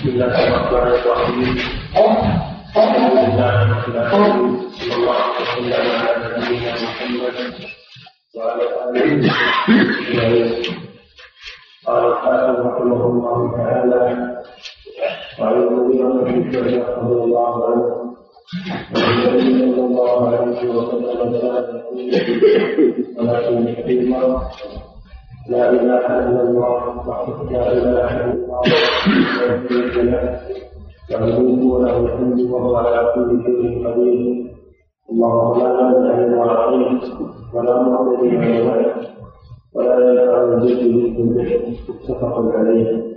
بسم الله الرحمن الرحيم. الحمد لله رب العالمين. صلى الله وسلم. على نبينا محمد وعلى اله قال الحافظ رحمه الله تعالى بن شعبة رضي الله عنه النبي صلى الله عليه وسلم كان يقول الصلاة الكريمة لا إله إلا الله وحده لا إله إلا الله لا شريك له له الملك وله الحمد وهو على كل شيء قدير اللهم لا مانع لما اعطيت ولا معطي لما منعت ولا ينفع الجد منك متفق عليه.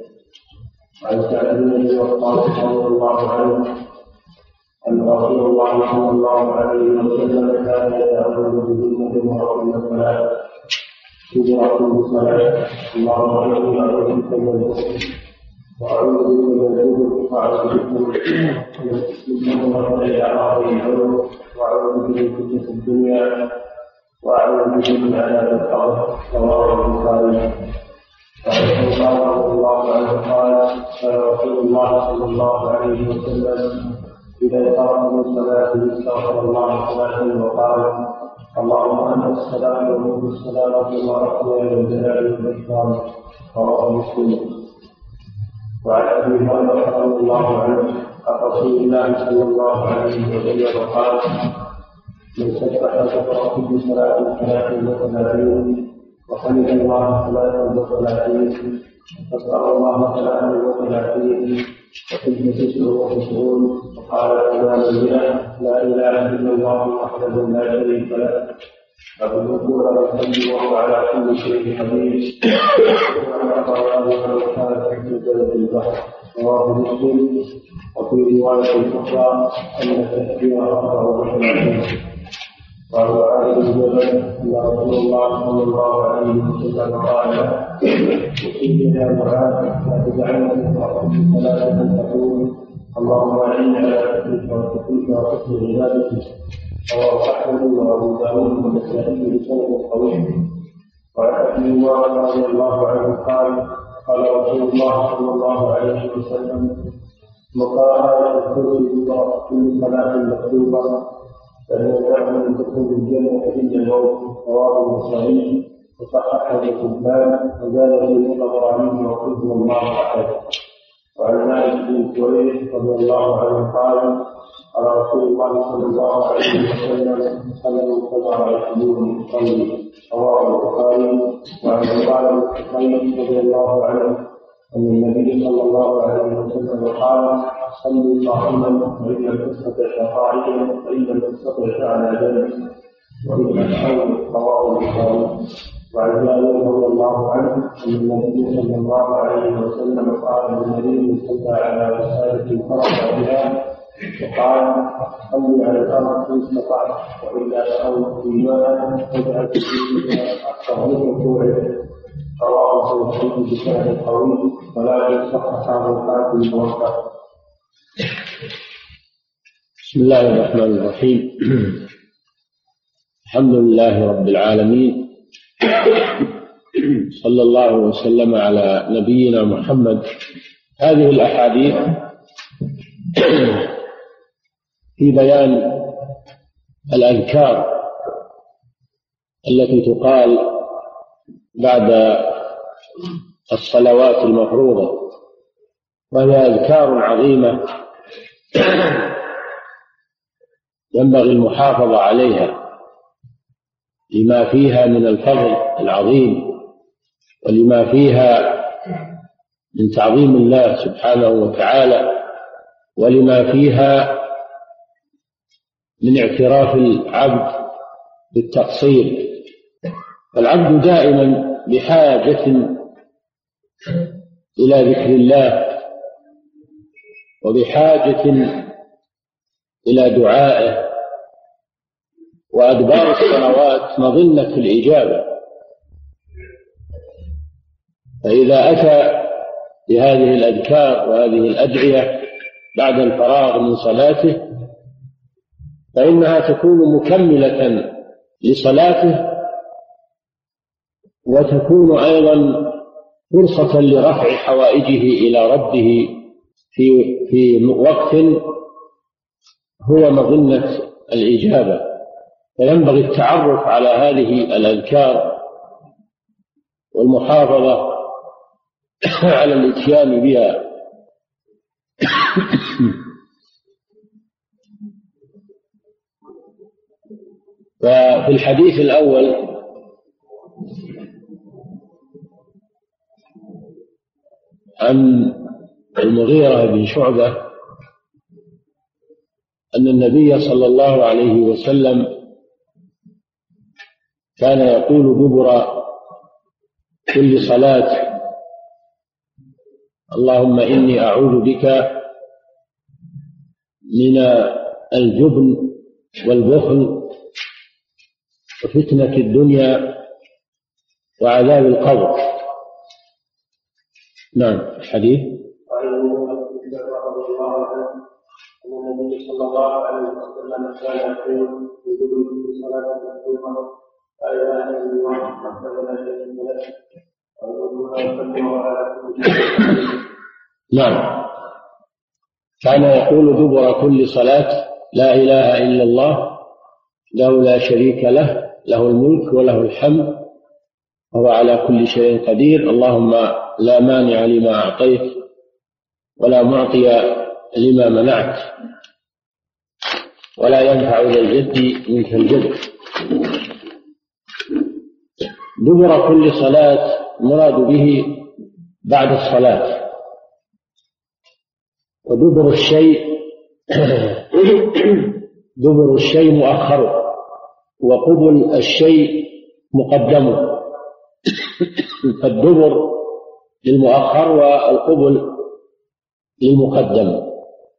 عن سعد بن ابي وقاص رضي الله عنه أن رسول الله صلى الله عليه وسلم كان يتأمل بذمة مرة الصلاة كبرى بالصلاة اللهم إني أعوذ بك من الكفر وأعوذ بك من الكفر وأعوذ بك من الكفر أعراض العلوم وأعوذ بك من فتنة الدنيا وأعوذ بك من عذاب القبر رواه البخاري وعن قال رضي الله عنه قال كان رسول الله صلى الله عليه وسلم. إذا انصرف من صلاته استغفر الله صلاة وقال اللهم أنت السلام ومنك السلام تبارك يا الجلال والإكرام رواه مسلم. وعن أبي هريرة رضي الله عنه عن رسول الله صلى الله عليه وسلم قال من سبح سبح في صلاة ثلاث وثلاثين وحمد الله ثلاثا وثلاثين فاسال الله ثلاثا وثلاثين تسع وتسعون وقال الإمام المئة لا إله إلا الله وحده لا شريك له له الملك وله الحمد وهو على كل شيء قدير وأنا ولو كانت تحت جبل البحر رواه مسلم وفي رواية أخرى أن التكبير أربع وثلاثين معاذ بن جبل ان رسول الله صلى الله عليه وسلم قال يا معاذ لا تجعلني في ثلاثة تقول اللهم اعني على ذكرك وشكرك وحسن عبادتك. رواه أحمد وأبو داود والنسائي بسند قوي. وعن أبي هريرة رضي الله عنه قال قال رسول الله صلى الله عليه وسلم مقام الكرسي كل صلاة مكتوبة يعمل من دخول الجنة إلا الموت رواه النسائي وصححه الحبان وزاد فيه الطبراني وحفظه الله أحد وعن مالك بن سويد رضي الله عنه قال قال رسول الله صلى الله عليه وسلم صلوا كما رأيتموني يصلي رواه البخاري وعن عمران بن رضي الله عنه. أن النبي صلى الله عليه وسلم قال صلوا قائما وإن لم تستطع قاعدا وإن لم تستطع فعلى جنب وإن الحول رواه البخاري وعن جابر رضي الله عنه أن النبي صلى الله عليه وسلم قال للنبي صلى على وسادة فرق بها وقال صل على الأرض إن استطعت وإلا فأو إيمانا فاجعل فيه أكثر من ركوعه رواه الحديث بسند قوي ولكن صححه الحاكم الموقع بسم الله الرحمن الرحيم. الحمد لله رب العالمين. صلى الله وسلم على نبينا محمد. هذه الأحاديث في بيان الأذكار التي تقال بعد الصلوات المفروضة وهي أذكار عظيمة ينبغي المحافظة عليها لما فيها من الفضل العظيم ولما فيها من تعظيم الله سبحانه وتعالى ولما فيها من اعتراف العبد بالتقصير. العبد دائما بحاجة إلى ذكر الله وبحاجة إلى دعائه وأدبار الصلوات مظنة الإجابة. فإذا أتى بهذه الأذكار وهذه الأدعية بعد الفراغ من صلاته فإنها تكون مكملة لصلاته وتكون أيضا فرصة لرفع حوائجه إلى ربه في في وقت هو مظنة الإجابة. فينبغي التعرف على هذه الأذكار والمحافظة على الإتيان بها. ففي الحديث الأول عن المغيرة بن شعبة أن النبي صلى الله عليه وسلم كان يقول دبر كل صلاة اللهم إني أعوذ بك من الجبن والبخل وفتنة الدنيا وعذاب القبر. نعم الحديث. النبي صلى الله عليه وسلم كان يقول في في صلاة المكتوبه لا إله إلا الله وحده لا شريك له نعم. كان يقول دبر كل صلاة لا إله إلا الله له لا شريك له له الملك وله الحمد وهو على كل شيء قدير اللهم لا مانع لما أعطيت ولا معطي لما منعت. ولا ينفع ذا الجد منك الجد. دبر كل صلاة مراد به بعد الصلاة. ودبر الشيء دبر الشيء مؤخره وقبل الشيء مقدمه فالدبر للمؤخر والقبل للمقدم.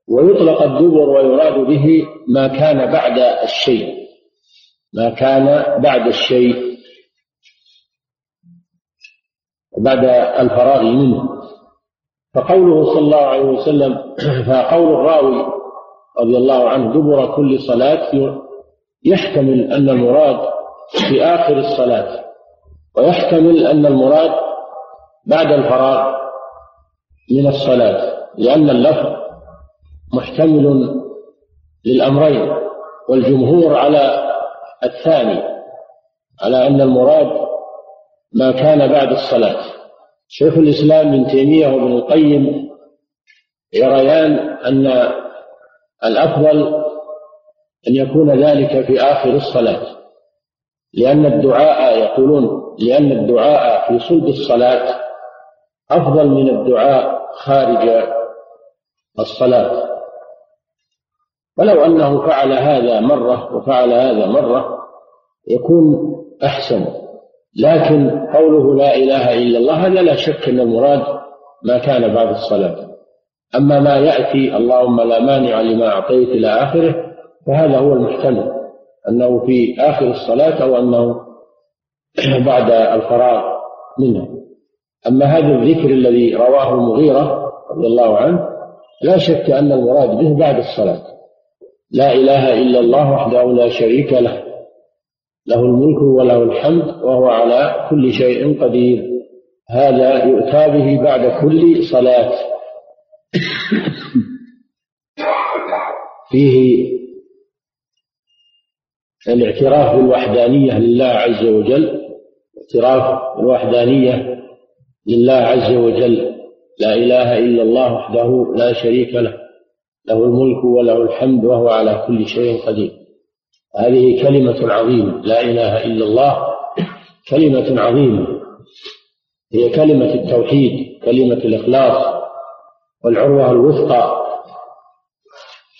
ويطلق الدبر ويراد به ما كان بعد الشيء. ما كان بعد الشيء. بعد الفراغ منه. فقوله صلى الله عليه وسلم فقول الراوي رضي الله عنه دبر كل صلاة يحتمل أن المراد في آخر الصلاة ويحتمل أن المراد بعد الفراغ من الصلاة لأن اللفظ محتمل للأمرين والجمهور على الثاني على أن المراد ما كان بعد الصلاة. شيخ الإسلام ابن تيمية وابن القيم يريان أن الأفضل أن يكون ذلك في آخر الصلاة لأن الدعاء يقولون لأن الدعاء في صلب الصلاة أفضل من الدعاء خارج الصلاة. ولو أنه فعل هذا مرة وفعل هذا مرة يكون أحسن. لكن قوله لا إله إلا الله هذا لا شك أن المراد ما كان بعد الصلاة. أما ما يأتي اللهم لا مانع لما أعطيت إلى آخره فهذا هو المحتمل. أنه في آخر الصلاة أو أنه بعد الفراغ منها أما هذا الذكر الذي رواه المغيرة رضي الله عنه لا شك أن المراد به بعد الصلاة. لا إله إلا الله وحده لا شريك له. له الملك وله الحمد وهو على كل شيء قدير. هذا يؤتى به بعد كل صلاة. فيه الاعتراف بالوحدانية لله عز وجل. اعتراف بالوحدانية لله عز وجل. لا إله إلا الله وحده لا شريك له. له الملك وله الحمد وهو على كل شيء قدير. هذه كلمة عظيمة لا إله إلا الله كلمة عظيمة. هي كلمة التوحيد كلمة الإخلاص والعروة الوثقى.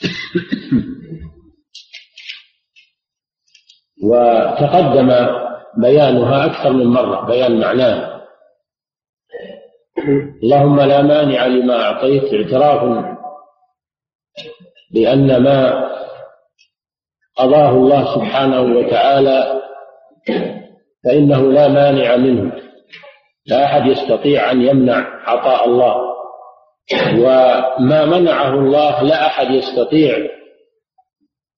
وتقدم بيانها أكثر من مرة بيان معناها اللهم لا مانع لما أعطيت اعتراف بأن ما قضاه الله سبحانه وتعالى فإنه لا مانع منه. لا أحد يستطيع أن يمنع عطاء الله. وما منعه الله لا أحد يستطيع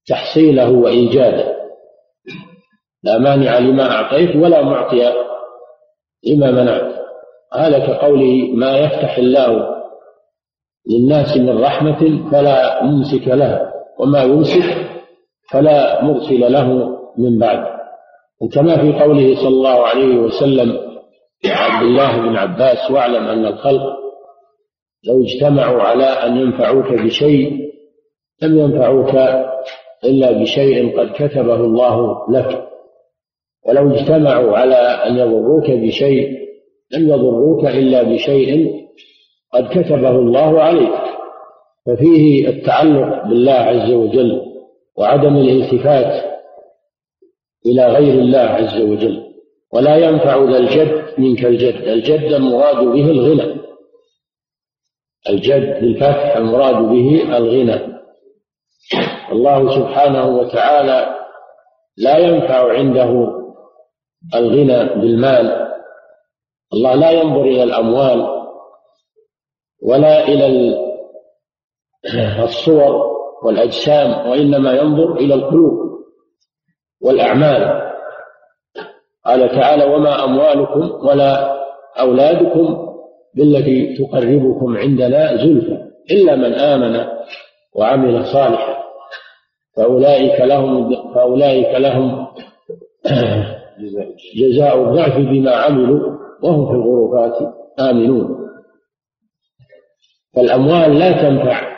تحصيله وإيجاده. لا مانع لما أعطيت ولا معطي لما منعت. هذا كقوله ما يفتح الله للناس من رحمة فلا ممسك لها وما يمسك فلا مرسل له من بعد. وكما في قوله صلى الله عليه وسلم عبد الله بن عباس واعلم أن الخلق لو اجتمعوا على أن ينفعوك بشيء لم ينفعوك إلا بشيء قد كتبه الله لك. ولو اجتمعوا على أن يضروك بشيء لم يضروك إلا بشيء قد كتبه الله عليك. ففيه التعلق بالله عز وجل وعدم الالتفات إلى غير الله عز وجل ولا ينفع ذا الجد منك الجد. الجد المراد به الغنى. الجد بالفتح المراد به الغنى. الله سبحانه وتعالى لا ينفع عنده الغنى بالمال. الله لا ينظر إلى الأموال. ولا إلى الصور والأجسام وإنما ينظر إلى القلوب والأعمال. قال تعالى وما أموالكم ولا أولادكم بالتي تقربكم عندنا زلفى إلا من آمن وعمل صالحا. فأولئك لهم فأولئك لهم جزاء الضعف بما عملوا وهم في الغرفات آمنون. فالأموال لا تنفع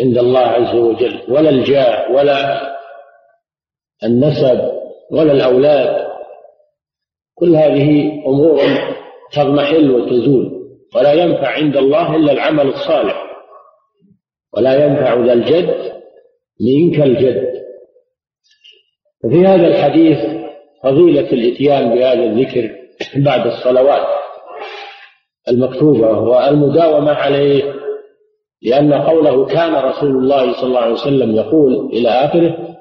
عند الله عز وجل ولا الجاه ولا النسب ولا الأولاد. كل هذه أمور تضمحل وتزول ولا ينفع عند الله إلا العمل الصالح. ولا ينفع ذا الجد منك الجد. وفي هذا الحديث فضيلة الإتيان بهذا الذكر بعد الصلوات. المكتوبة والمداومة عليه لأن قوله كان رسول الله صلى الله عليه وسلم يقول إلى آخره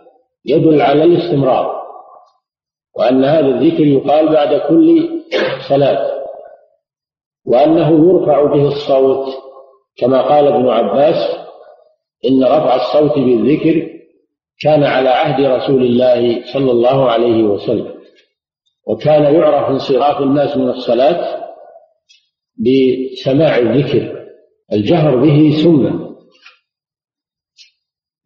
يدل على الاستمرار وأن هذا الذكر يقال بعد كل صلاة وأنه يرفع به الصوت كما قال ابن عباس إن رفع الصوت بالذكر كان على عهد رسول الله صلى الله عليه وسلم وكان يعرف انصراف الناس من الصلاة بسماع الذكر الجهر به سنة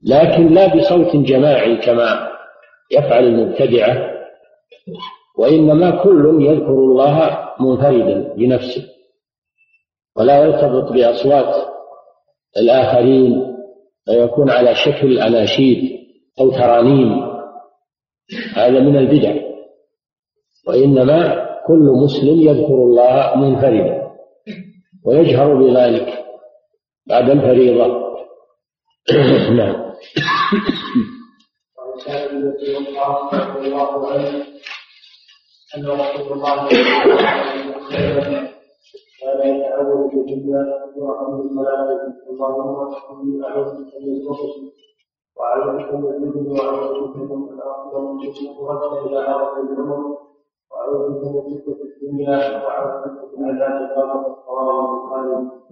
لكن لا بصوت جماعي كما يفعل المبتدعة وإنما كل يذكر الله منفردا بنفسه ولا يرتبط بأصوات الآخرين فيكون على شكل أناشيد أو ترانيم. هذا من البدع وإنما كل مسلم يذكر الله منفردا. ويجهر بذلك بعد الفريضة نعم أن رسول الله صلى الله عليه وسلم كان يتعوذ بالله وعن الصلاة اللهم إني أعوذ بك من الكفر وأعوذ بك من الجبن وأعوذ بك من الأرض ومن إلى أرض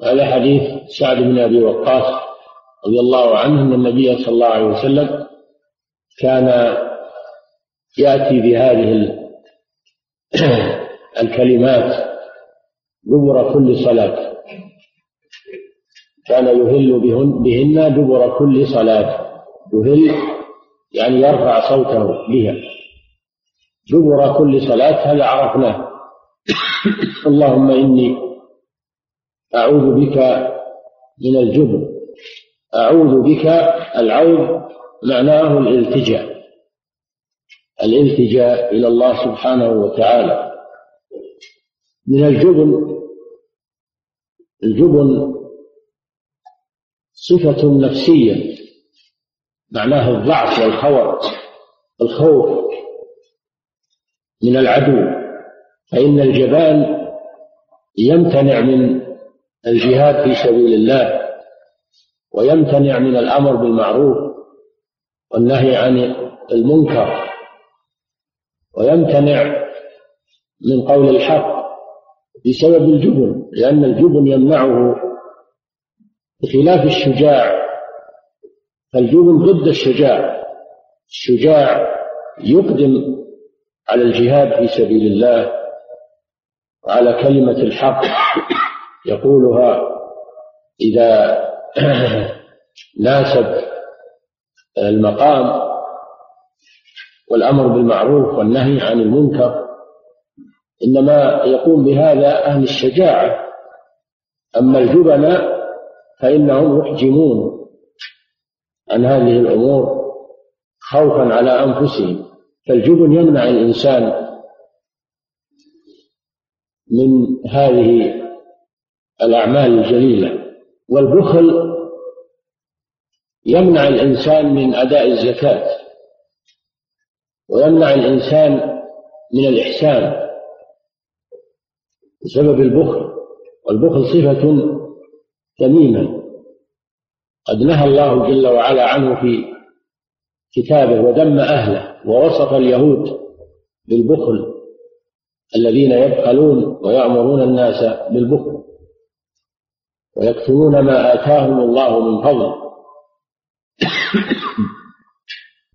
هذا حديث سعد بن أبي وقاص رضي الله عنه أن النبي صلى الله عليه وسلم كان يأتي بهذه الكلمات دبر كل صلاة. كان يهل بهن, بهن دبر كل صلاة. يهل يعني يرفع صوته بها. دبر كل صلاة هذا عرفناه. اللهم إني أعوذ بك من الجبن. أعوذ بك العوذ معناه الالتجاء. الالتجاء إلى الله سبحانه وتعالى. من الجبن الجبن صفة نفسية معناه الضعف والخور الخوف من العدو. فإن الجبان يمتنع من الجهاد في سبيل الله ويمتنع من الأمر بالمعروف والنهي عن المنكر ويمتنع من قول الحق بسبب الجبن لأن الجبن يمنعه بخلاف الشجاع. فالجبن ضد الشجاع. الشجاع يقدم على الجهاد في سبيل الله وعلى كلمة الحق يقولها إذا ناسب المقام والأمر بالمعروف والنهي عن المنكر إنما يقوم بهذا أهل الشجاعة. أما الجبناء فإنهم يحجمون عن هذه الأمور خوفا على أنفسهم. فالجبن يمنع الإنسان من هذه الأعمال الجليلة والبخل يمنع الإنسان من أداء الزكاة ويمنع الإنسان من الإحسان بسبب البخل والبخل صفة ذميمة قد نهى الله جل وعلا عنه في كتابه وذم أهله ووصف اليهود بالبخل الذين يبخلون ويأمرون الناس بالبخل ويكتمون ما آتاهم الله من فضل.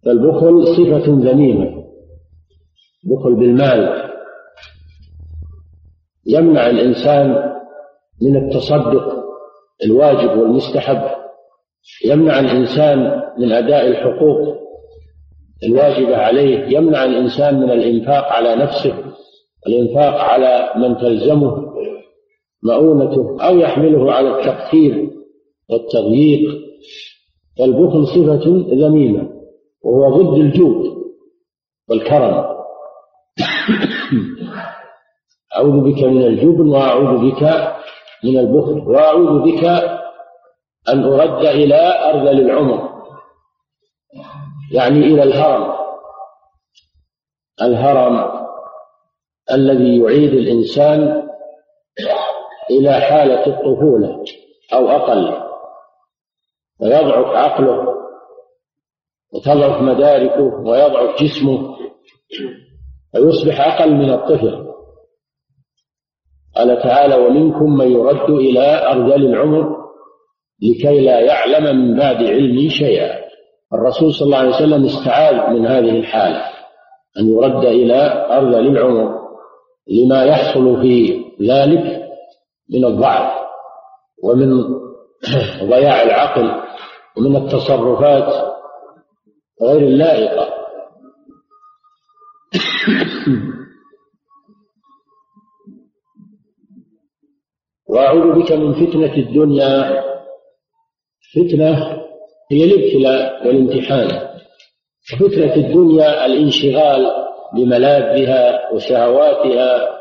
فالبخل صفة ذميمة بخل بالمال. يمنع الإنسان من التصدق الواجب والمستحب. يمنع الإنسان من أداء الحقوق. الواجبة عليه يمنع الإنسان من الإنفاق على نفسه الإنفاق على من تلزمه مؤونته أو يحمله على التقتير والتضييق. فالبخل صفة ذميمة وهو ضد الجود والكرم. أعوذ بك من الجبن وأعوذ بك من البخل وأعوذ بك أن أرد إلى أرذل العمر. يعني إلى الهرم. الهرم الذي يعيد الإنسان إلى حالة الطفولة أو أقل. ويضعف عقله وتضعف مداركه ويضعف جسمه ويصبح أقل من الطفل. قال تعالى ومنكم من يرد إلى أرذل العمر لكي لا يعلم من بعد علم شيئا. الرسول صلى الله عليه وسلم استعاذ من هذه الحالة أن يرد إلى أرذل العمر لما يحصل في ذلك من الضعف ومن ضياع العقل ومن التصرفات غير اللائقة. وأعوذ بك من فتنة الدنيا فتنة هي الابتلاء والامتحان. وفتنة الدنيا الانشغال بملاذها وشهواتها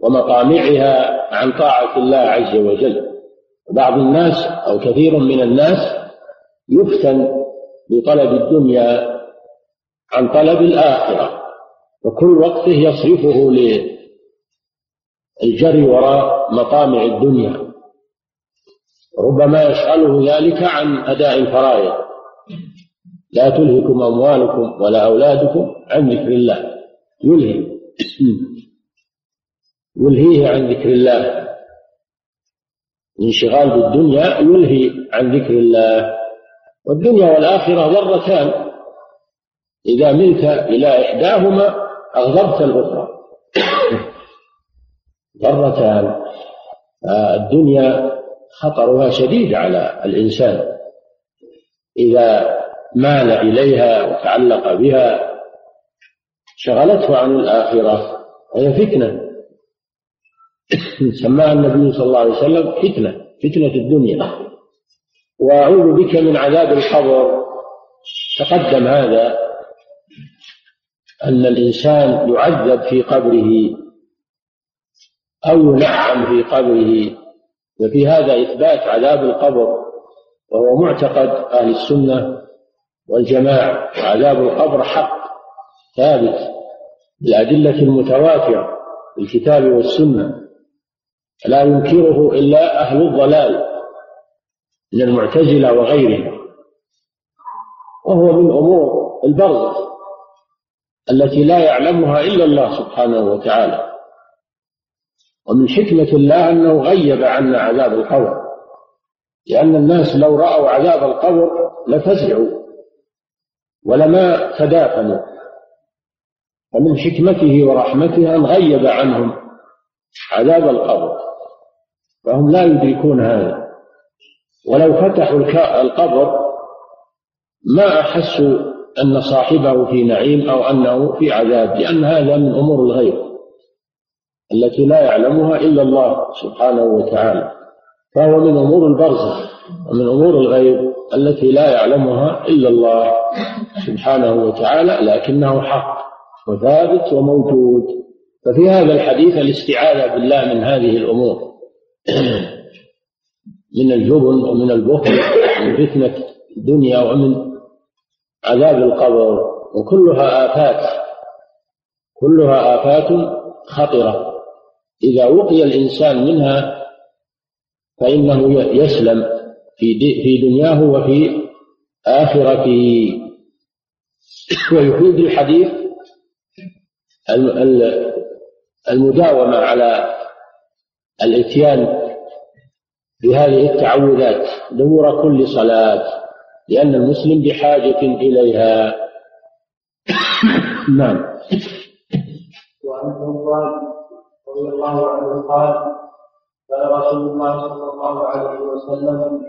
ومطامعها عن طاعة الله عز وجل. بعض الناس أو كثير من الناس يفتن بطلب الدنيا عن طلب الآخرة وكل وقته يصرفه للجري وراء مطامع الدنيا. ربما يشغله ذلك عن أداء الفرائض. لا تلهكم أموالكم ولا أولادكم عن ذكر الله. يلهي يلهيه عن ذكر الله. الانشغال بالدنيا يلهي عن ذكر الله. والدنيا والآخرة ضرتان إذا ملت إلى إحداهما أغضبت الأخرى. ضرتان الدنيا خطرها شديد على الإنسان. إذا مال إليها وتعلق بها شغلته عن الآخرة وهي فتنة. سماها النبي صلى الله عليه وسلم فتنة فتنة الدنيا. وأعوذ بك من عذاب القبر. تقدم هذا أن الإنسان يعذب في قبره أو ينعم في قبره. وفي هذا إثبات عذاب القبر وهو معتقد أهل السنة والجماعة وعذاب القبر حق ثابت بالأدلة المتواترة في الكتاب والسنة لا ينكره إلا أهل الضلال من المعتزلة وغيرهم. وهو من أمور البرزخ التي لا يعلمها إلا الله سبحانه وتعالى. ومن حكمة الله أنه غيب عنا عذاب القبر. لأن الناس لو رأوا عذاب القبر لفزعوا ولما تدافنوا. ومن حكمته ورحمته أن غيب عنهم عذاب القبر. فهم لا يدركون هذا. ولو فتحوا القبر ما أحسوا أن صاحبه في نعيم أو أنه في عذاب لأن هذا من أمور الغيب. التي لا يعلمها إلا الله سبحانه وتعالى. فهو من أمور البرزخ ومن أمور الغيب التي لا يعلمها إلا الله سبحانه وتعالى لكنه حق وثابت وموجود. ففي هذا الحديث الاستعاذة بالله من هذه الأمور. من الجبن ومن البخل ومن فتنة الدنيا ومن عذاب القبر وكلها آفات كلها آفات خطرة. إذا وقي الإنسان منها فإنه يسلم في في دنياه وفي آخرته. ويفيد الحديث المداومة على الإتيان بهذه التعوذات دور كل صلاة لأن المسلم بحاجة إليها. نعم. وعن قال رضي الله عنه قال قال رسول الله صلى الله عليه وسلم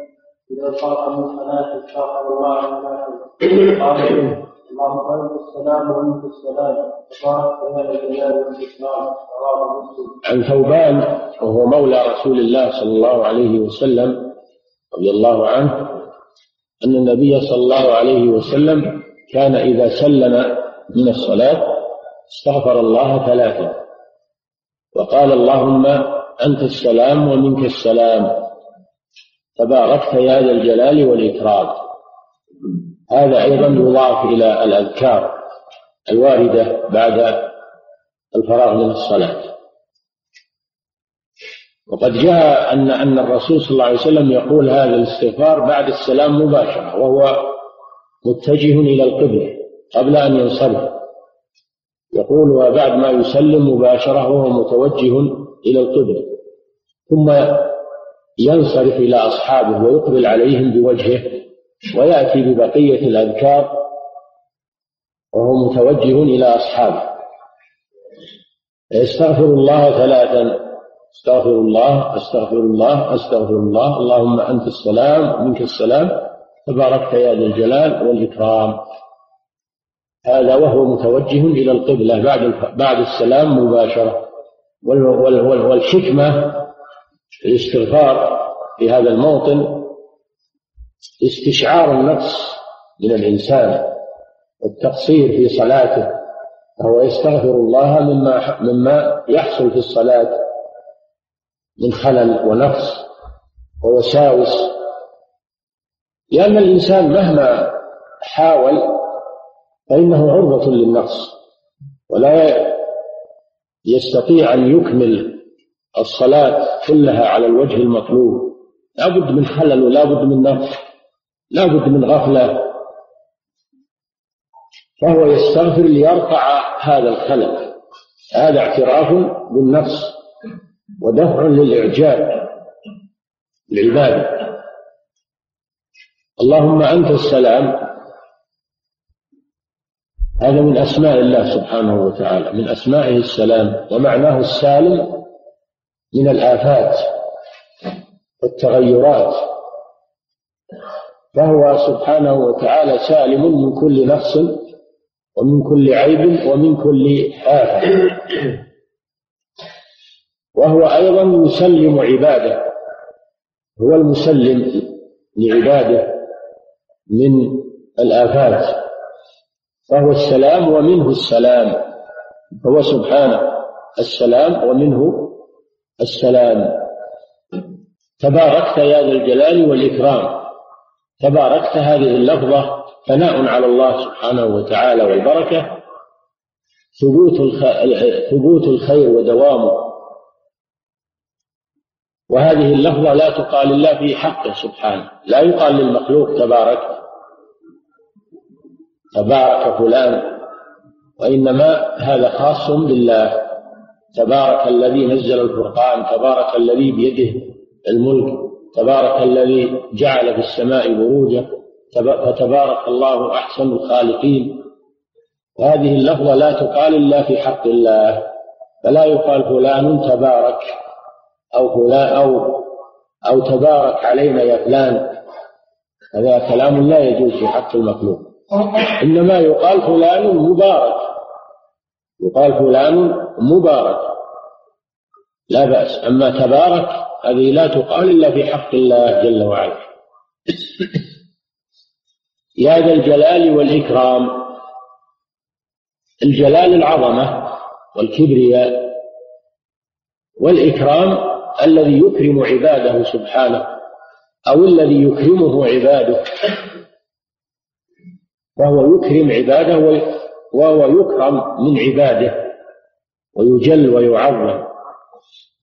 إذا صار من صلاة استغفر الله قال اللهم انت السلام ومنك السلام تبارك يا الجلال والاكرام رواه مسلم. عن ثوبان وهو مولى رسول الله صلى الله عليه وسلم رضي الله عنه أن النبي صلى الله عليه وسلم كان إذا سلم من الصلاة استغفر الله ثلاثا وقال اللهم أنت السلام ومنك السلام. تباركت يا ذا الجلال والإكرام. هذا أيضا يضاف إلى الأذكار الواردة بعد الفراغ من الصلاة. وقد جاء أن أن الرسول صلى الله عليه وسلم يقول هذا الاستغفار بعد السلام مباشرة وهو متجه إلى القبلة قبل أن ينصرف. يقول وبعد ما يسلم مباشرة وهو متوجه إلى القبلة ثم ينصرف إلى أصحابه ويقبل عليهم بوجهه ويأتي ببقية الأذكار وهو متوجه إلى أصحابه. يستغفر الله ثلاثا استغفر الله استغفر الله استغفر الله اللهم أنت السلام منك السلام تباركت يا ذا الجلال والإكرام. هذا وهو متوجه إلى القبلة بعد بعد السلام مباشرة. والحكمة في الاستغفار في هذا الموطن استشعار النفس من الإنسان والتقصير في صلاته. فهو يستغفر الله مما مما يحصل في الصلاة من خلل ونقص ووساوس. لأن الإنسان مهما حاول فإنه عرضة للنقص. ولا يستطيع أن يكمل الصلاة كلها على الوجه المطلوب. لا بد من خلل ولا بد من نقص. لا بد من غفلة. فهو يستغفر ليرفع هذا الخلل هذا اعتراف بالنقص ودفع للإعجاب العبادة اللهم أنت السلام. هذا من أسماء الله سبحانه وتعالى من أسمائه السلام ومعناه السالم من الآفات والتغيرات. فهو سبحانه وتعالى سالم من كل نقص ومن كل عيب ومن كل آفة. وهو أيضا يسلم عباده هو المسلم لعباده من الآفات. فهو السلام ومنه السلام. هو سبحانه. السلام ومنه السلام. تباركت يا ذا الجلال والإكرام. تباركت هذه اللفظة ثناء على الله سبحانه وتعالى والبركة. ثبوت ثبوت الخير ودوامه. وهذه اللفظة لا تقال إلا في حقه سبحانه. لا يقال للمخلوق تبارك تبارك فلان وإنما هذا خاص بالله. تبارك الذي نزل الفرقان تبارك الذي بيده الملك تبارك الذي جعل في السماء بروجا فتبارك الله أحسن الخالقين. وهذه اللفظة لا تقال إلا في حق الله فلا يقال فلان تبارك أو فلان أو أو تبارك علينا يا فلان. هذا كلام لا يجوز في حق المخلوق. إنما يقال فلان مبارك. يقال فلان مبارك. لا بأس. أما تبارك هذه لا تقال إلا في حق الله جل وعلا. يا ذا الجلال والإكرام. الجلال العظمة والكبرياء والإكرام الذي يكرم عباده سبحانه أو الذي يكرمه عباده. وهو يكرم عباده وهو يكرم من عباده ويجل ويعظم.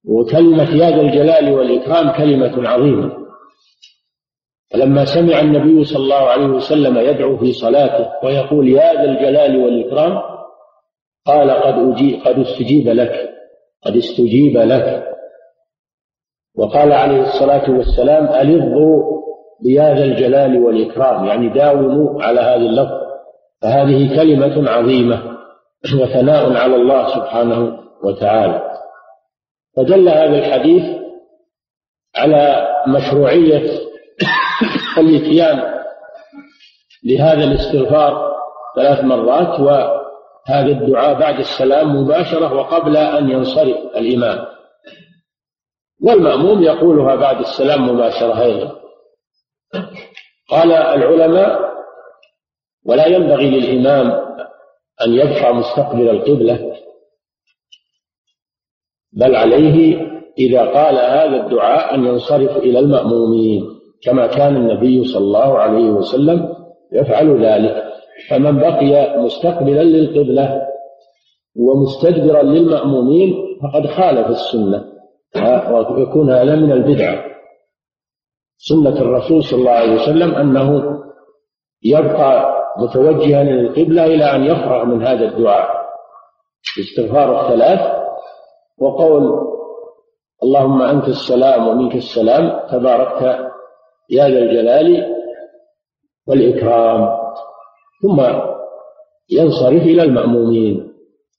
وكلمة يا ذا الجلال والإكرام كلمة عظيمة. فلما سمع النبي صلى الله عليه وسلم يدعو في صلاته ويقول يا ذا الجلال والإكرام قال قد أجيب قد استجيب لك قد استجيب لك. وقال عليه الصلاة والسلام ألظوا بيا ذا الجلال والإكرام. يعني داوموا على هذا اللفظ. فهذه كلمة عظيمة وثناء على الله سبحانه وتعالى. فدل هذا الحديث على مشروعية الاتيان لهذا الاستغفار ثلاث مرات وهذا الدعاء بعد السلام مباشرة وقبل أن ينصرف الإمام. والمأموم يقولها بعد السلام مباشرة أيضا. قال العلماء ولا ينبغي للإمام أن يبقى مستقبل القبلة بل عليه إذا قال هذا الدعاء أن ينصرف إلى المأمومين كما كان النبي صلى الله عليه وسلم يفعل ذلك. فمن بقي مستقبلا للقبلة ومستدبرا للمأمومين فقد خالف السنة ويكون هذا من البدعة سنة الرسول صلى الله عليه وسلم أنه يبقى متوجها للقبلة إلى أن يفرغ من هذا الدعاء. استغفار الثلاث وقول اللهم أنت السلام ومنك السلام تباركت يا ذا الجلال والإكرام. ثم ينصرف إلى المأمومين.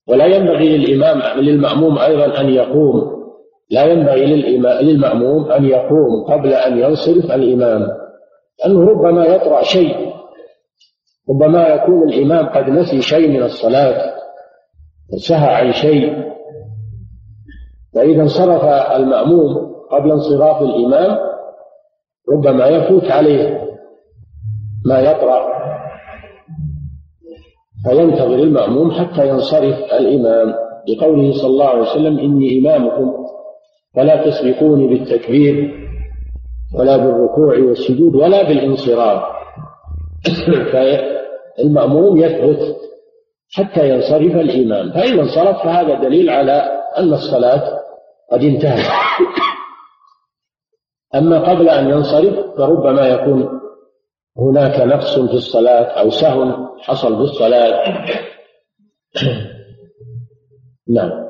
ولا ينبغي للإمام للمأموم أيضا أن يقوم لا ينبغي للمأموم أن يقوم قبل أن ينصرف الإمام لأنه ربما يطرأ شيء ربما يكون الإمام قد نسي شيء من الصلاة سهى عن شيء. فإذا انصرف المأموم قبل انصراف الإمام ربما يفوت عليه ما يطرأ فينتظر المأموم حتى ينصرف الإمام. لقوله صلى الله عليه وسلم إني إمامكم. فلا تسبقوني بالتكبير ولا بالركوع والسجود ولا بالانصراف. فالمأموم يثبت حتى ينصرف الإمام فإذا انصرف فهذا دليل على أن الصلاة قد انتهت. أما قبل أن ينصرف فربما يكون هناك نقص في الصلاة أو سهو حصل في الصلاة. نعم.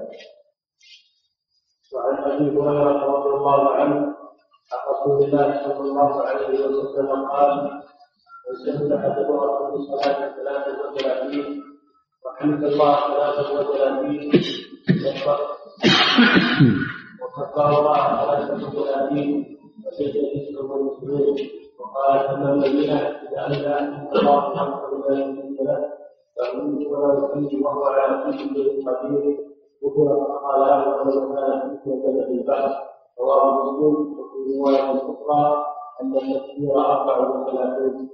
ابي هريره رضي الله عنه عن رسول الله صلى الله عليه وسلم قال وسلم احدكم في الصلاه ثلاثة وثلاثين وحمد الله ثلاثة وثلاثين وكفر الله ثلاثة وثلاثين وسجد اسمه المسلمين وقال أن الذين أنزل أن الله خمسة وثلاثين له فمن ولا يكفيه وهو على كل شيء قدير. ذكر فقال ولو كان فتنة في البحث. رواه مسلم وفي رواية أخرى أن التكبير أربع وثلاثين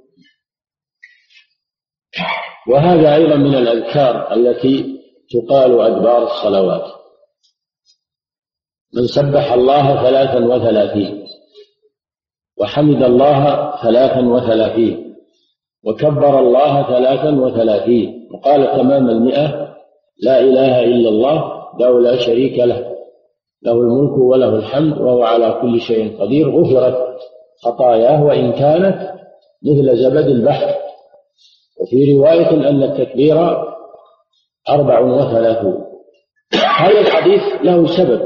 وهذا أيضا من الأذكار التي تقال أدبار الصلوات. من سبح الله ثلاثا وثلاثين وحمد الله ثلاثا وثلاثين وكبر الله ثلاثا وثلاثين وقال تمام المئة لا إله إلا الله له لا شريك له له الملك وله الحمد وهو على كل شيء قدير. غفرت خطاياه وإن كانت مثل زبد البحر. وفي رواية أن التكبير أربع وثلاثون. هذا الحديث له سبب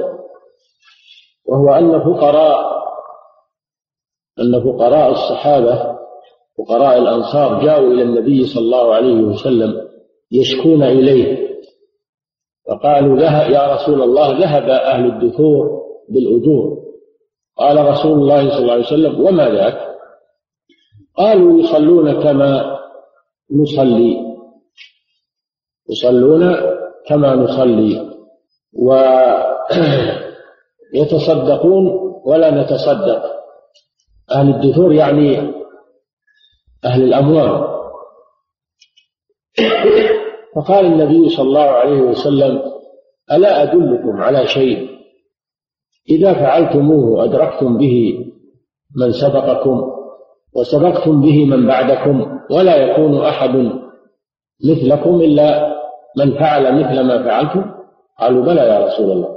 وهو أن فقراء أن فقراء الصحابة فقراء الأنصار جاءوا إلى النبي صلى الله عليه وسلم يشكون إليه. فقالوا يا رسول الله ذهب أهل الدثور بالأجور. قال رسول الله صلى الله عليه وسلم وما ذاك؟ قالوا يصلون كما نصلي. يصلون كما نصلي. ويتصدقون ولا نتصدق. أهل الدثور يعني أهل الأموال. فقال النبي صلى الله عليه وسلم ألا أدلكم على شيء؟ إذا فعلتموه أدركتم به من سبقكم وسبقتم به من بعدكم ولا يكون أحد مثلكم إلا من فعل مثل ما فعلتم؟ قالوا بلى يا رسول الله.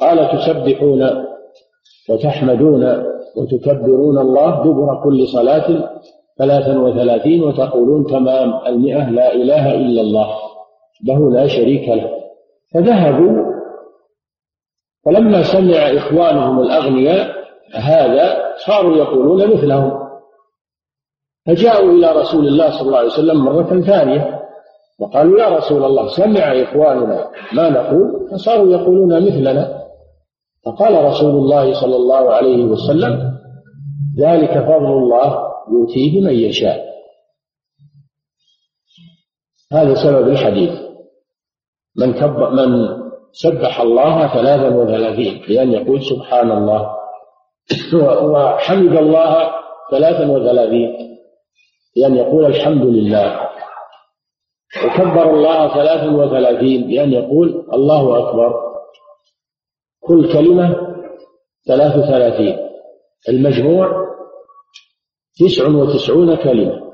قال تسبحون وتحمدون وتكبرون الله دبر كل صلاة ثلاثا وثلاثين وتقولون تمام المئة لا إله إلا الله. له لا شريك له. فذهبوا فلما سمع إخوانهم الأغنياء هذا صاروا يقولون مثلهم. فجاءوا إلى رسول الله صلى الله عليه وسلم مرة ثانية وقالوا يا رسول الله سمع إخواننا ما نقول؟ فصاروا يقولون مثلنا. فقال رسول الله صلى الله عليه وسلم ذلك فضل الله يؤتيه من يشاء. هذا سبب الحديث. من كب من سبح الله ثلاثا وثلاثين بأن يقول سبحان الله. وحمد الله ثلاثا وثلاثين بأن يقول الحمد لله. وكبر الله ثلاثا وثلاثين بأن يقول الله أكبر. كل كلمة ثلاث وثلاثين المجموع تسع وتسعون كلمة.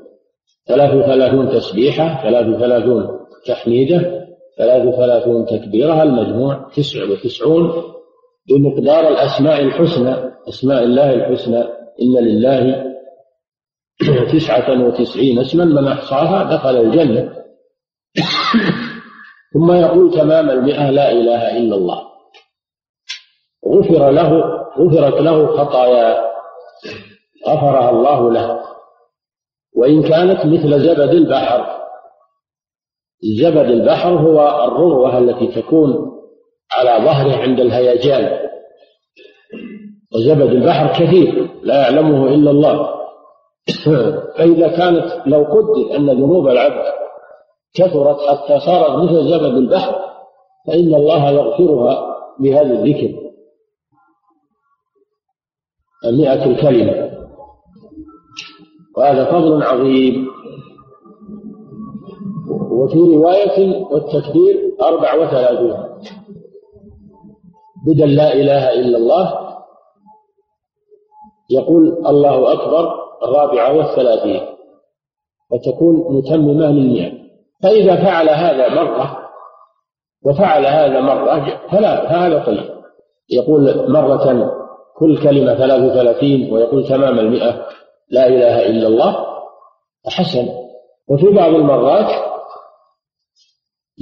ثلاث وثلاثون تسبيحة ثلاث وثلاثون تحميدة. ثلاث وثلاثون تكبيرة المجموع تسع وتسعون بمقدار الأسماء الحسنى. أسماء الله الحسنى إن لله تسعة وتسعين اسما من أحصاها دخل الجنة. ثم يقول تمام المئة لا إله إلا الله. غفر له غفرت له خطايا غفرها الله له. وإن كانت مثل زبد البحر زبد البحر هو الروة التي تكون على ظهره عند الهيجان. وزبد البحر كثير لا يعلمه إلا الله. فإذا كانت لو قدر أن ذنوب العبد كثرت حتى صارت مثل زبد البحر فإن الله يغفرها بهذا الذكر. مئة الكلمة. وهذا فضل عظيم. وفي رواية والتكبير أربع وثلاثون بدل لا إله إلا الله يقول الله أكبر الرابعة والثلاثين فتكون متممة للمئة فإذا فعل هذا مرة وفعل هذا مرة فلا هذا طيب يقول مرة كل كلمة ثلاث وثلاثين ويقول تمام المئة لا إله إلا الله. حسن وفي بعض المرات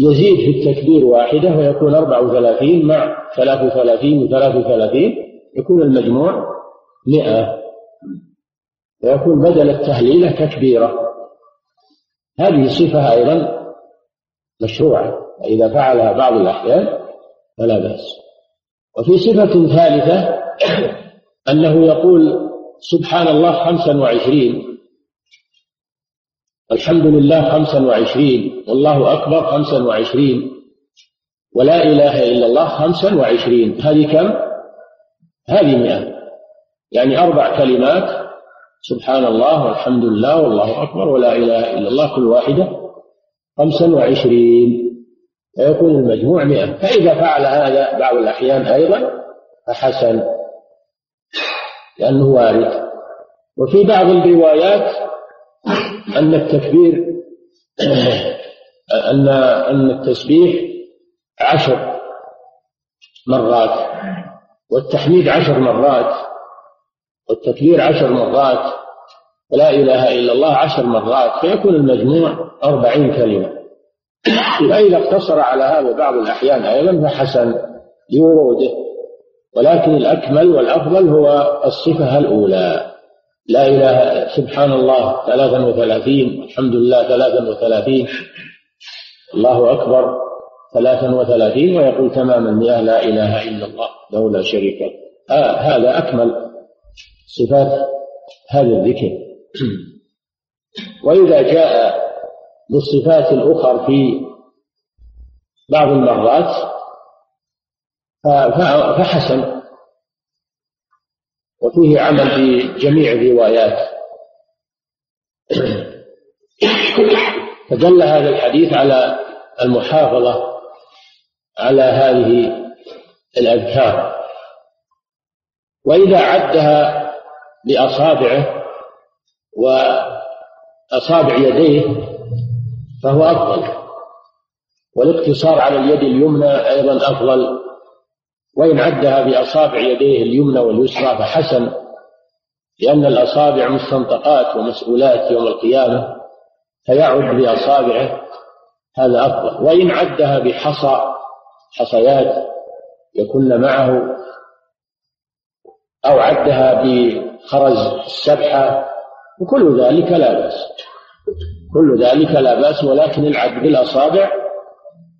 يزيد في التكبير واحدة ويكون أربع وثلاثين مع ثلاث وثلاثين وثلاث وثلاثين يكون المجموع مئة. ويكون بدل التهليلة تكبيرة. هذه صفة أيضا مشروعة. إذا فعلها بعض الأحيان فلا بأس. وفي صفة ثالثة أنه يقول سبحان الله خمسا وعشرين. الحمد لله خمسا وعشرين والله أكبر خمسا وعشرين. ولا إله إلا الله خمسا وعشرين. هذه كم؟ هذه مئة. يعني أربع كلمات. سبحان الله والحمد لله والله أكبر ولا إله إلا الله كل واحدة. خمسا وعشرين. فيكون المجموع مئة. فإذا فعل هذا بعض الأحيان أيضا فحسن لأنه وارد. وفي بعض الروايات أن التكبير أن أن التسبيح عشر مرات والتحميد عشر مرات والتكبير عشر مرات ولا إله إلا الله عشر مرات فيكون المجموع أربعين كلمة. فإذا اقتصر على هذا بعض الأحيان أيضا فحسن لوروده ولكن الأكمل والأفضل هو الصفة الأولى. لا إله سبحان الله ثلاثا وثلاثين الحمد لله ثلاثا وثلاثين الله أكبر ثلاثا وثلاثين ويقول تمام المئة لا إله إلا الله له لا شريك له. آه هذا أكمل صفات هذا الذكر. وإذا جاء بالصفات الأخر في بعض المرات فحسن وفيه عمل في جميع الروايات. فدل هذا الحديث على المحافظة على هذه الأذكار. وإذا عدها بأصابعه وأصابع يديه فهو أفضل. والاقتصار على اليد اليمنى أيضا أفضل. وإن عدها بأصابع يديه اليمنى واليسرى فحسن لأن الأصابع مستنطقات ومسؤولات يوم القيامة فيعد بأصابعه هذا أفضل. وإن عدها بحصى حصيات يكن معه أو عدها بخرز السبحة وكل ذلك لا بأس. كل ذلك لا بأس ولكن العد بالأصابع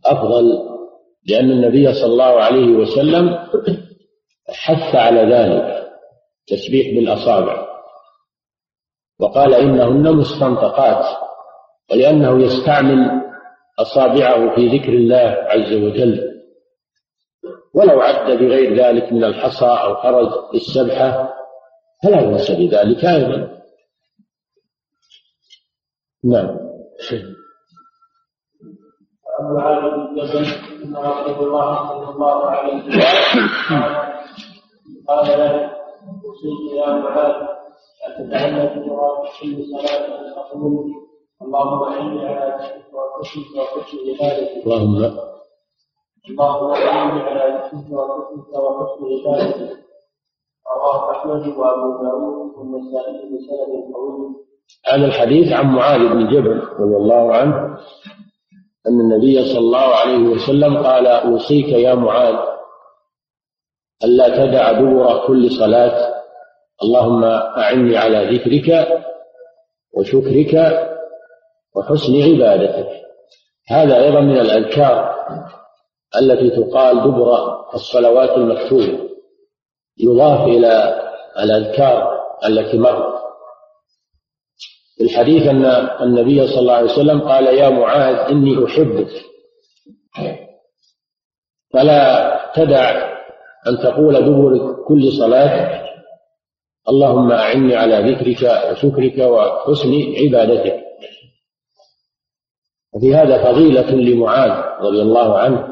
أفضل. لأن النبي صلى الله عليه وسلم حث على ذلك تسبيح بالأصابع. وقال إنهن مستنطقات ولأنه يستعمل أصابعه في ذكر الله عز وجل. ولو عد بغير ذلك من الحصى أو خرج السبحة فلا بأس بذلك أيضا. نعم. أبو علي بن جبل أن رسول الله صلى الله عليه وسلم قال له أوصيك يا معاذ أن تتعلم في كل صلاة تقول اللهم أعني على ذكرك وحسنك وحسن عبادتك اللهم اللهم أعني على ذكرك وحسنك وحسن عبادتك رواه أحمد وأبو داود والنسائي بسند قوي. هذا الحديث عن معاذ بن جبل رضي الله عنه. أن النبي صلى الله عليه وسلم قال أوصيك يا معاذ ألا تدع دبر كل صلاة. اللهم أعني على ذكرك وشكرك وحسن عبادتك. هذا أيضا من الأذكار التي تقال دبر الصلوات المكتوبة يضاف إلى الأذكار التي مرت. في الحديث أن النبي صلى الله عليه وسلم قال يا معاذ إني أحبك. فلا تدع أن تقول دبر كل صلاة اللهم أعني على ذكرك وشكرك وحسن عبادتك. وفي هذا فضيلة لمعاذ رضي الله عنه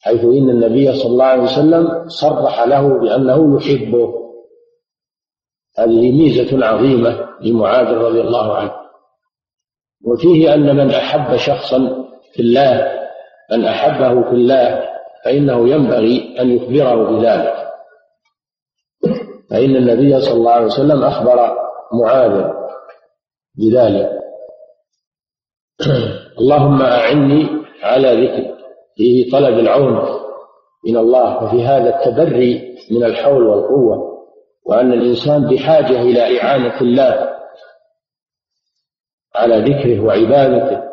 حيث إن النبي صلى الله عليه وسلم صرح له بأنه يحبه. هذه ميزة عظيمة لمعاذ رضي الله عنه. وفيه أن من أحب شخصا في الله من أحبه في الله فإنه ينبغي أن يخبره بذلك. فإن النبي صلى الله عليه وسلم أخبر معاذ بذلك. اللهم أعني على ذكرك فيه طلب العون من الله وفي هذا التبري من الحول والقوة. وأن الإنسان بحاجة إلى إعانة الله على ذكره وعبادته.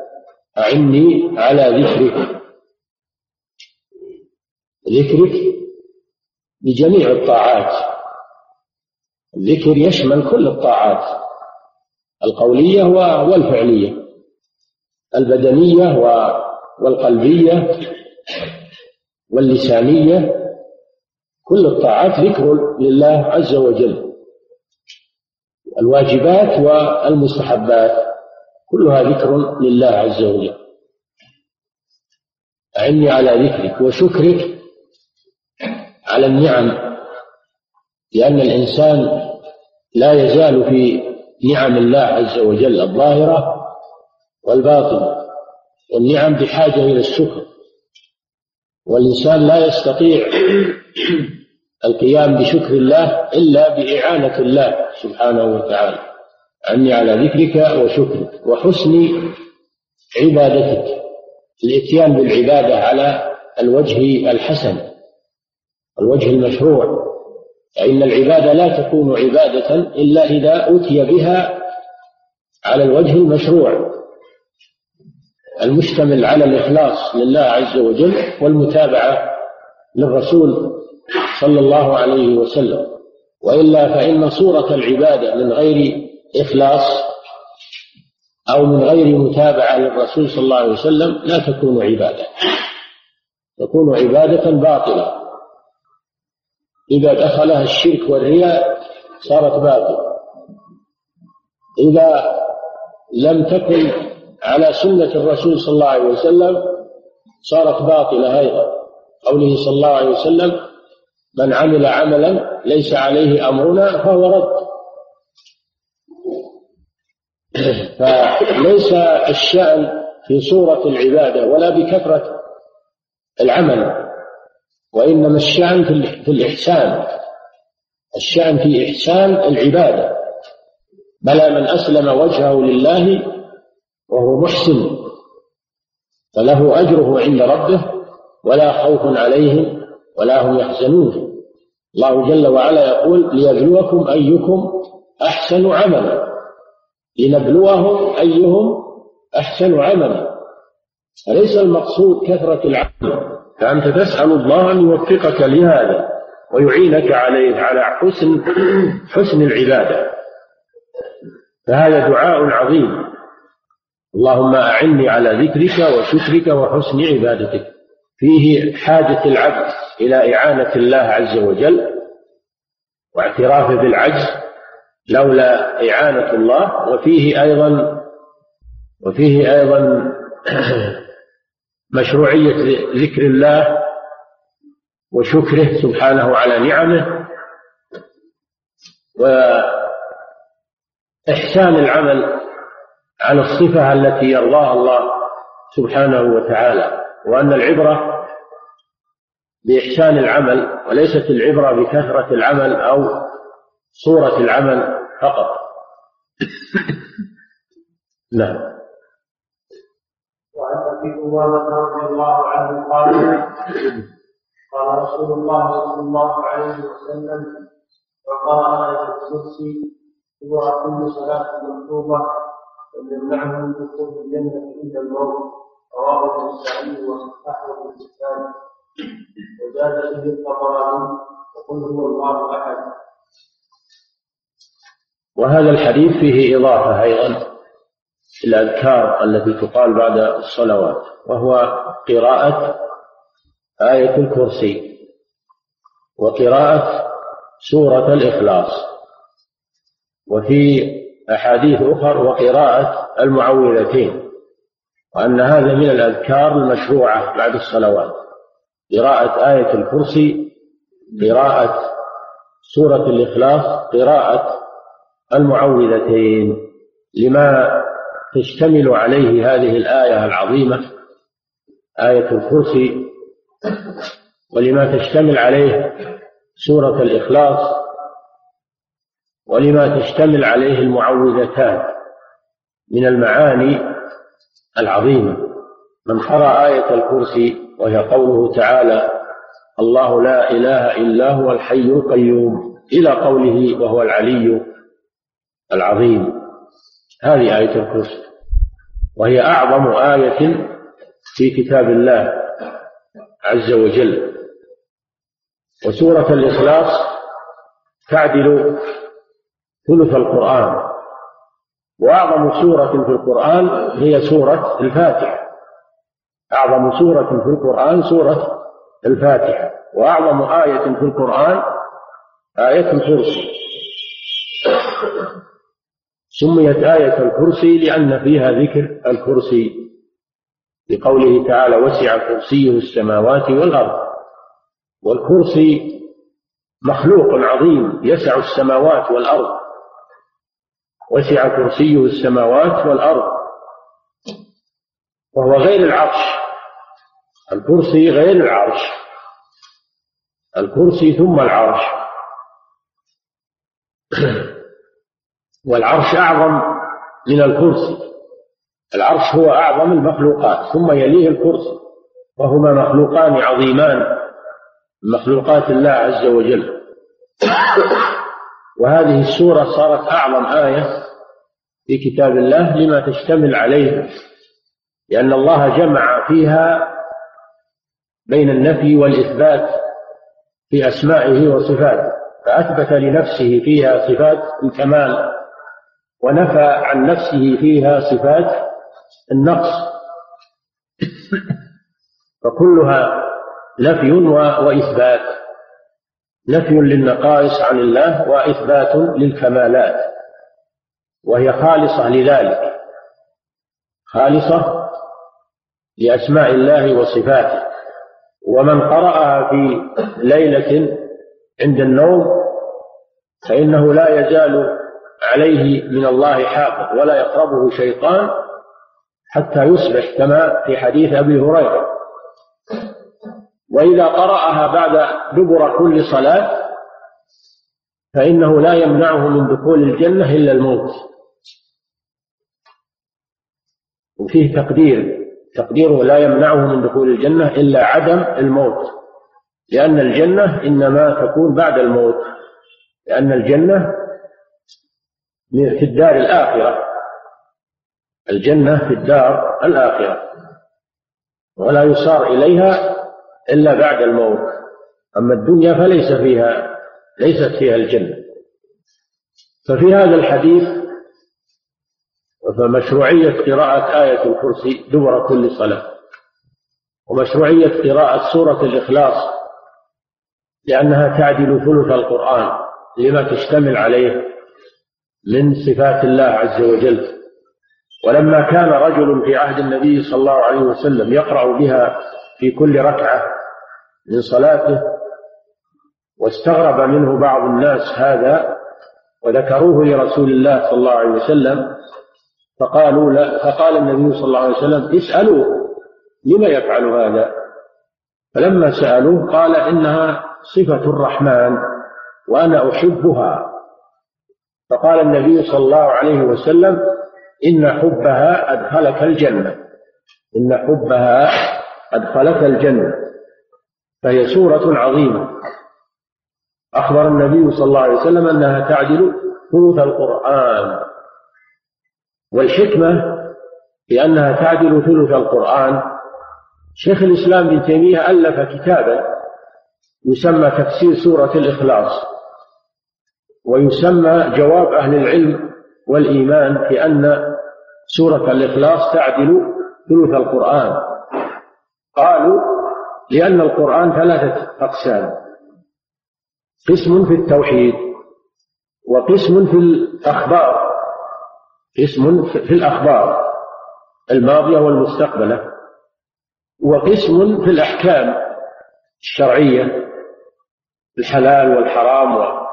أعني على ذكرك ذكرك بجميع الطاعات. الذكر يشمل كل الطاعات. القولية والفعلية. البدنية والقلبية. واللسانية. كل الطاعات ذكر لله عز وجل. الواجبات والمستحبات كلها ذكر لله عز وجل. أعني على ذكرك وشكرك على النعم لأن الإنسان لا يزال في نعم الله عز وجل الظاهرة والباطنة. والنعم بحاجة إلى الشكر. والإنسان لا يستطيع القيام بشكر الله إلا بإعانة الله سبحانه وتعالى. عني على ذكرك وشكرك وحسن عبادتك. الاتيان بالعبادة على الوجه الحسن الوجه المشروع. فإن العبادة لا تكون عبادة إلا إذا أتي بها على الوجه المشروع. المشتمل على الإخلاص لله عز وجل والمتابعة للرسول صلى الله عليه وسلم. وإلا فإن صورة العبادة من غير إخلاص أو من غير متابعة للرسول صلى الله عليه وسلم لا تكون عبادة. تكون عبادة باطلة. إذا دخلها الشرك والرياء صارت باطلة. إذا لم تكن على سنة الرسول صلى الله عليه وسلم صارت باطلة أيضا. قوله صلى الله عليه وسلم من عمل عملا ليس عليه أمرنا فهو رد. فليس الشأن في صورة العبادة ولا بكثرة العمل وإنما الشأن في الإحسان. الشأن في إحسان العبادة. بلى من أسلم وجهه لله وهو محسن فله أجره عند ربه ولا خوف عليهم ولا هم يحزنون. الله جل وعلا يقول ليبلوكم أيكم أحسن عملا. لنبلوهم أيهم أحسن عملا. فليس المقصود كثرة العمل فأنت تسأل الله أن يوفقك لهذا ويعينك عليه على حسن حسن العبادة. فهذا دعاء عظيم. اللهم أعني على ذكرك وشكرك وحسن عبادتك. فيه حاجة العبد إلى إعانة الله عز وجل واعترافه بالعجز لولا إعانة الله. وفيه أيضا وفيه أيضا مشروعية ذكر الله وشكره سبحانه على نعمه. وإحسان العمل على الصفة التي يرضاها الله سبحانه وتعالى وأن العبرة بإحسان العمل وليست العبرة بكثرة العمل أو صورة العمل فقط. نعم. وعن أبي أمامة رضي الله عنه قال قال رسول الله صلى الله عليه وسلم وقرأ آية الكرسي هو كل صلاة مكتوبة ويمنعه من دخول الجنة عند الموت رواه النسائي وصححه الكتاب وزاد فيه الطبراني وقل هو الله أحد وهذا الحديث فيه إضافة أيضا الأذكار التي تقال بعد الصلوات وهو قراءة آية الكرسي وقراءة سورة الإخلاص وفي أحاديث أخر وقراءة المعوذتين وأن هذا من الأذكار المشروعة بعد الصلوات. قراءة آية الكرسي قراءة سورة الإخلاص قراءة المعوذتين. لما تشتمل عليه هذه الآية العظيمة آية الكرسي ولما تشتمل عليه سورة الإخلاص ولما تشتمل عليه المعوذتان من المعاني العظيمة. من قرأ آية الكرسي وهي قوله تعالى الله لا إله إلا هو الحي القيوم إلى قوله وهو العلي العظيم هذه آية الكرسي. وهي أعظم آية في كتاب الله عز وجل. وسورة الإخلاص تعدل ثلث القرآن. وأعظم سورة في القرآن هي سورة الفاتحة. أعظم سورة في القرآن سورة الفاتحة. وأعظم آية في القرآن آية الكرسي. سميت آية الكرسي لأن فيها ذكر الكرسي. لقوله تعالى وسع كرسيه السماوات والأرض. والكرسي مخلوق عظيم يسع السماوات والأرض. وسع كرسيه السماوات والأرض. وهو غير العرش. الكرسي غير العرش. الكرسي ثم العرش. والعرش أعظم من الكرسي. العرش هو أعظم المخلوقات ثم يليه الكرسي. وهما مخلوقان عظيمان. مخلوقات الله عز وجل. وهذه السورة صارت أعظم آية في كتاب الله لما تشتمل عليه لأن الله جمع فيها بين النفي والإثبات في أسمائه وصفاته فأثبت لنفسه فيها صفات الكمال ونفى عن نفسه فيها صفات النقص. فكلها نفي وإثبات. نفي للنقائص عن الله وإثبات للكمالات وهي خالصة لذلك خالصة لأسماء الله وصفاته. ومن قرأها في ليلة عند النوم فإنه لا يزال عليه من الله حافظ ولا يقربه شيطان حتى يصبح كما في حديث أبي هريرة. وإذا قرأها بعد دبر كل صلاة فإنه لا يمنعه من دخول الجنة إلا الموت. وفيه تقدير تقديره لا يمنعه من دخول الجنة إلا عدم الموت. لأن الجنة إنما تكون بعد الموت. لأن الجنة في الدار الآخرة. الجنة في الدار الآخرة. ولا يصار إليها إلا بعد الموت. أما الدنيا فليس فيها ليست فيها الجنة. ففي هذا الحديث فمشروعية قراءة آية الكرسي دبر كل صلاة. ومشروعية قراءة سورة الإخلاص لأنها تعدل ثلث القرآن لما تشتمل عليه من صفات الله عز وجل. ولما كان رجل في عهد النبي صلى الله عليه وسلم يقرأ بها في كل ركعة من صلاته واستغرب منه بعض الناس هذا وذكروه لرسول الله صلى الله عليه وسلم فقالوا لا فقال النبي صلى الله عليه وسلم اسألوه لما يفعل هذا؟ فلما سألوه قال إنها صفة الرحمن وأنا أحبها. فقال النبي صلى الله عليه وسلم إن حبها أدخلك الجنة إن حبها أدخلك الجنة فهي سورة عظيمة. أخبر النبي صلى الله عليه وسلم أنها تعدل ثلث القرآن. والحكمة في أنها تعدل ثلث القرآن. شيخ الإسلام ابن تيمية ألف كتابا يسمى تفسير سورة الإخلاص ويسمى جواب أهل العلم والإيمان بأن سورة الإخلاص تعدل ثلث القرآن. قالوا لأن القرآن ثلاثة أقسام قسم في التوحيد وقسم في الأخبار. قسم في الأخبار الماضية والمستقبلة. وقسم في الأحكام الشرعية الحلال والحرام و...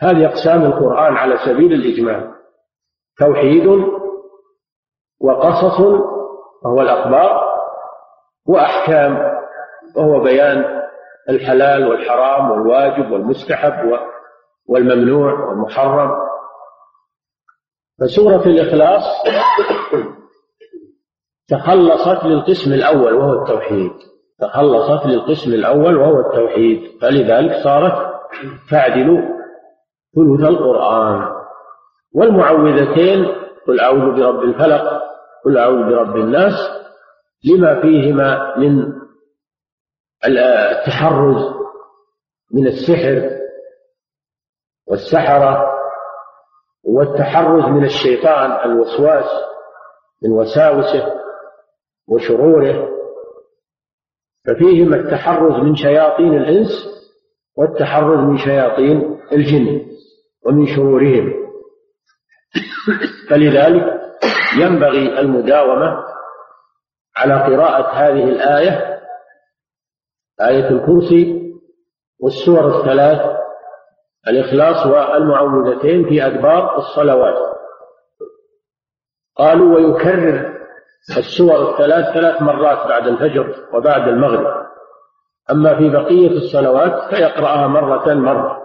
هذه أقسام القرآن على سبيل الإجمال توحيد وقصص وهو الأخبار. وأحكام وهو بيان الحلال والحرام والواجب والمستحب والممنوع والمحرم. فسورة الإخلاص تخلصت للقسم الأول وهو التوحيد. تخلصت للقسم الأول وهو التوحيد. فلذلك صارت تعدل ثلث القرآن. والمعوذتين قل أعوذ برب الفلق قل أعوذ برب الناس لما فيهما من التحرز من السحر والسحرة والتحرز من الشيطان الوسواس من وساوسه وشروره ففيهما التحرز من شياطين الإنس والتحرز من شياطين الجن ومن شرورهم. فلذلك ينبغي المداومة على قراءة هذه الآية آية الكرسي والسور الثلاث الإخلاص والمعوذتين في أدبار الصلوات. قالوا ويكرر السور الثلاث ثلاث مرات بعد الفجر وبعد المغرب. أما في بقية الصلوات فيقرأها مرة مرة.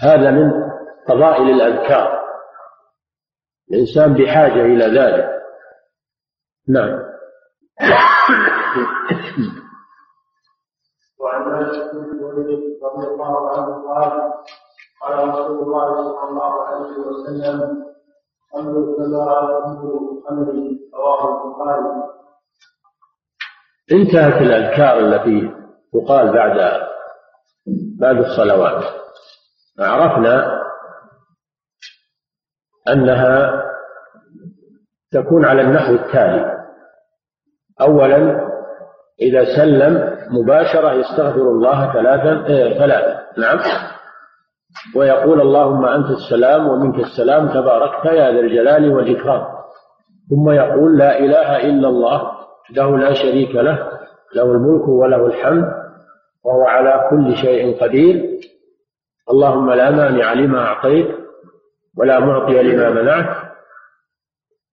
هذا من فضائل الأذكار. الإنسان بحاجة إلى ذلك. نعم. وعن مالك بن رضي الله عنه قال قال رسول الله صلى الله عليه وسلم أمر السماء أمر رواه البخاري. انتهت الأذكار التي تقال بعد بعد الصلوات. عرفنا أنها تكون على النحو التالي. أولا إذا سلم مباشرة يستغفر الله ثلاثا إيه ثلاثا. نعم. ويقول اللهم أنت السلام ومنك السلام تباركت يا ذا الجلال والإكرام. ثم يقول لا إله إلا الله له لا شريك له له الملك وله الحمد وهو على كل شيء قدير. اللهم لا مانع لما أعطيت ولا معطي لما منعت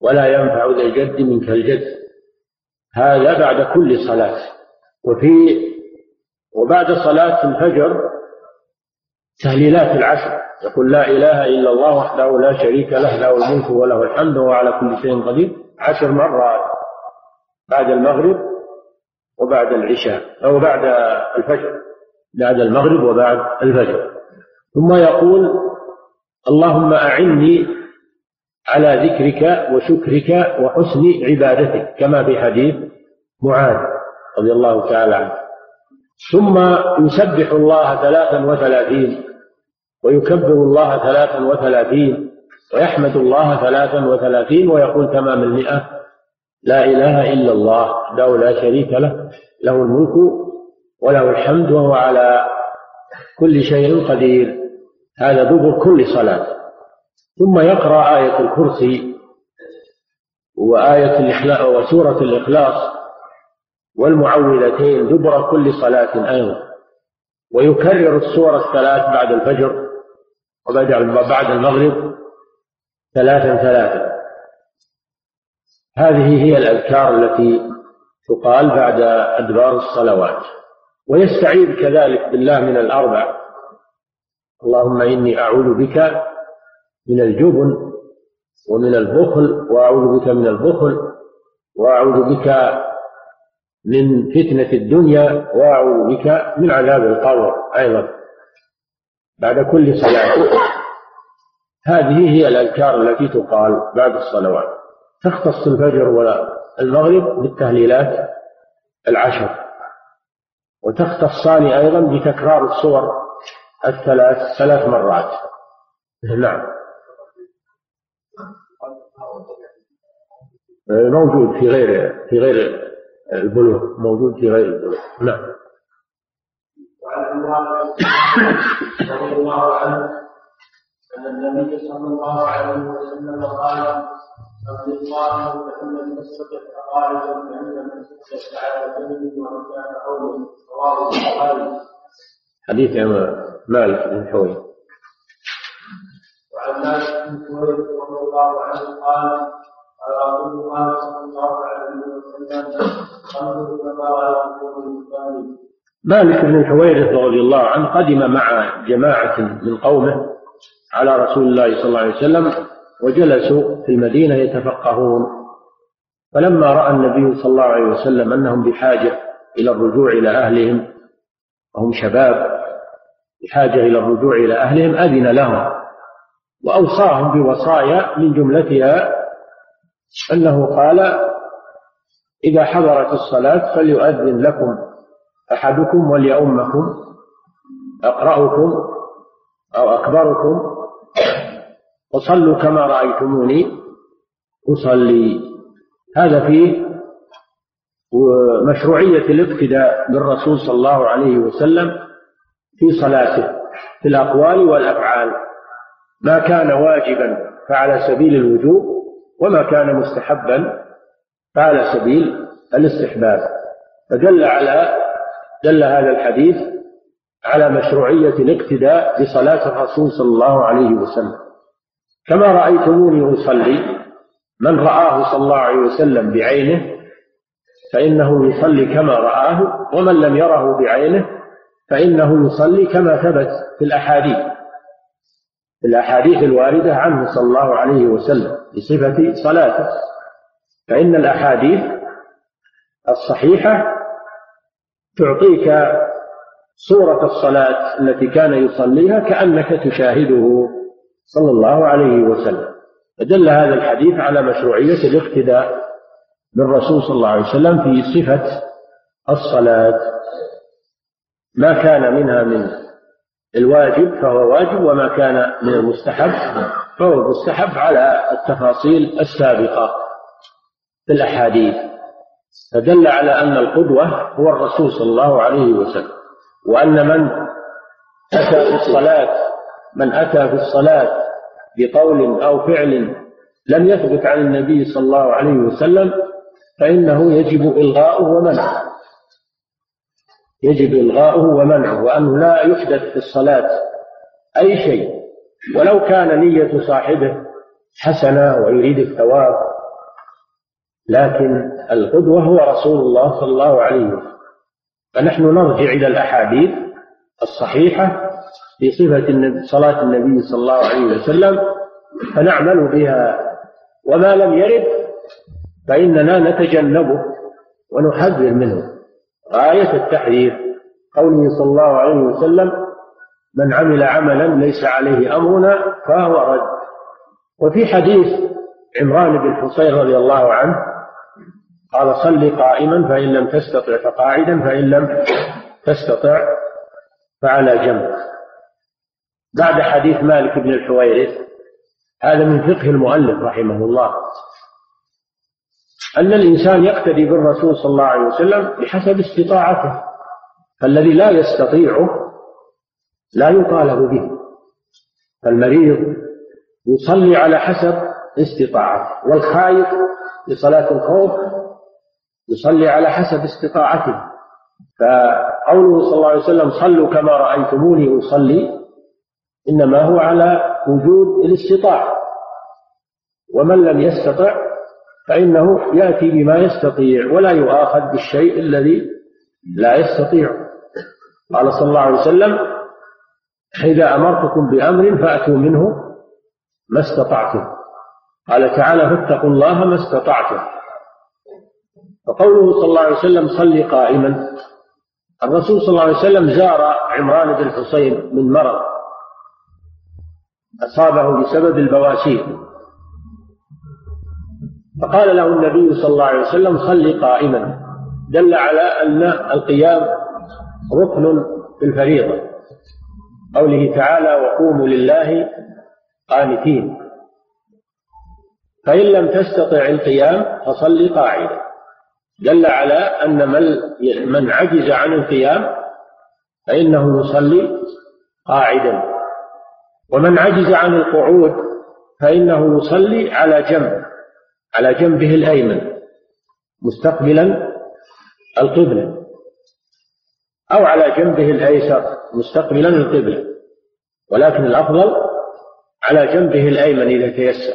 ولا ينفع ذا الجد منك الجد. هذا بعد كل صلاة. وفي وبعد صلاة الفجر تهليلات العشر. يقول لا إله إلا الله وحده لا شريك له له الملك وله الحمد وهو على كل شيء قدير. عشر مرات بعد المغرب وبعد العشاء أو بعد الفجر بعد المغرب وبعد الفجر. ثم يقول اللهم أعني على ذكرك وشكرك وحسن عبادتك كما في حديث معاذ رضي الله تعالى عنه. ثم يسبح الله ثلاثا وثلاثين ويكبر الله ثلاثا وثلاثين ويحمد الله ثلاثا وثلاثين ويقول تمام المئة لا إله إلا الله وحده لا شريك له له الملك وله الحمد وهو على كل شيء قدير. هذا دبر كل صلاة. ثم يقرأ آية الكرسي وآية الإخلاص وسورة الإخلاص والمعوذتين دبر كل صلاة أيضا. ويكرر السور الثلاث بعد الفجر وبعد بعد المغرب ثلاثا ثلاثا. هذه هي الأذكار التي تقال بعد أدبار الصلوات. ويستعيذ كذلك بالله من الأربع. اللهم إني أعوذ بك من الجبن ومن البخل وأعوذ بك من البخل وأعوذ بك من فتنة الدنيا وأعوذ بك من عذاب القبر أيضا. بعد كل صلاة. هذه هي الأذكار التي تقال بعد الصلوات. تختص الفجر والمغرب بالتهليلات العشر. وتختصان أيضا بتكرار الصور الثلاث ثلاث مرات. نعم. موجود في غير في غير البلوغ موجود في غير البلوغ. نعم. رضي الله عنه أن النبي صلى الله عليه وسلم قال أرض الله فإن المسجد قاعدا فإن المسجد على جنب وإن كان قوله رواه البخاري حديث مالك بن حوي وعن مالك بن حويرث رضي الله عنه قال قال رسول الله صلى الله عليه وسلم خمس كما يقول الثاني مالك بن حويرث رضي الله عنه قدم مع جماعة من قومه على رسول الله صلى الله عليه وسلم وجلسوا في المدينة يتفقهون. فلما رأى النبي صلى الله عليه وسلم أنهم بحاجة إلى الرجوع إلى أهلهم وهم شباب بحاجة إلى الرجوع إلى أهلهم أذن لهم. وأوصاهم بوصايا من جملتها أنه قال إذا حضرت الصلاة فليؤذن لكم أحدكم وليؤمكم أقرأكم أو أكبركم وصلوا كما رأيتموني أصلي. هذا فيه مشروعية الاقتداء بالرسول صلى الله عليه وسلم في صلاته في الأقوال والأفعال. ما كان واجبا فعلى سبيل الوجوب وما كان مستحبا فعلى سبيل الاستحباب. فدل على دل هذا الحديث على مشروعية الاقتداء بصلاة الرسول صلى الله عليه وسلم. كما رأيتموني أصلي من رآه صلى الله عليه وسلم بعينه فإنه يصلي كما رآه ومن لم يره بعينه فإنه يصلي كما ثبت في الأحاديث. الأحاديث الواردة عنه صلى الله عليه وسلم بصفة صلاته. فإن الأحاديث الصحيحة تعطيك صورة الصلاة التي كان يصليها كأنك تشاهده صلى الله عليه وسلم. فدل هذا الحديث على مشروعية الاقتداء بالرسول صلى الله عليه وسلم في صفة الصلاة. ما كان منها من الواجب فهو واجب وما كان من المستحب فهو مستحب على التفاصيل السابقة في الأحاديث. فدل على أن القدوة هو الرسول صلى الله عليه وسلم وأن من أتى في الصلاة من أتى في الصلاة بقول أو فعل لم يثبت عن النبي صلى الله عليه وسلم فإنه يجب إلغاؤه ومنعه. يجب إلغاؤه ومنعه وأنه لا يحدث في الصلاة أي شيء. ولو كان نية صاحبه حسنة ويريد الثواب لكن القدوة هو رسول الله صلى الله عليه وسلم. فنحن نرجع إلى الأحاديث الصحيحة في صفة صلاة النبي صلى الله عليه وسلم فنعمل بها. وما لم يرد فإننا نتجنبه ونحذر منه. غاية التحذير. قوله صلى الله عليه وسلم من عمل عملا ليس عليه أمرنا فهو رد. وفي حديث عمران بن حصين رضي الله عنه قال صل قائما فإن لم تستطع فقاعدا فإن لم تستطع فعلى جنب. بعد حديث مالك بن الحويرث هذا من فقه المؤلف رحمه الله. أن الإنسان يقتدي بالرسول صلى الله عليه وسلم بحسب استطاعته فالذي لا يستطيعه لا يطالب به فالمريض يصلي على حسب استطاعته والخايف لصلاة الخوف يصلي على حسب استطاعته فقوله صلى الله عليه وسلم صلوا كما رأيتموني أصلي إنما هو على وجود الاستطاعة ومن لم يستطع فإنه يأتي بما يستطيع ولا يؤاخذ بالشيء الذي لا يستطيع. قال صلى الله عليه وسلم إذا أمرتكم بأمر فأتوا منه ما استطعتم. قال تعالى فاتقوا الله ما استطعتم. فقوله صلى الله عليه وسلم صل قائما. الرسول صلى الله عليه وسلم زار عمران بن حصين من مرض أصابه بسبب البواسير. فقال له النبي صلى الله عليه وسلم صل قائما. دل على أن القيام ركن في الفريضة. قوله تعالى وقوموا لله قانتين فإن لم تستطع القيام فصل قاعدا دل على أن من من عجز عن القيام فإنه يصلي قاعدا. ومن عجز عن القعود فإنه يصلي على جنب. على جنبه الأيمن مستقبلا القبلة أو على جنبه الأيسر مستقبلا القبلة ولكن الأفضل على جنبه الأيمن إذا تيسر.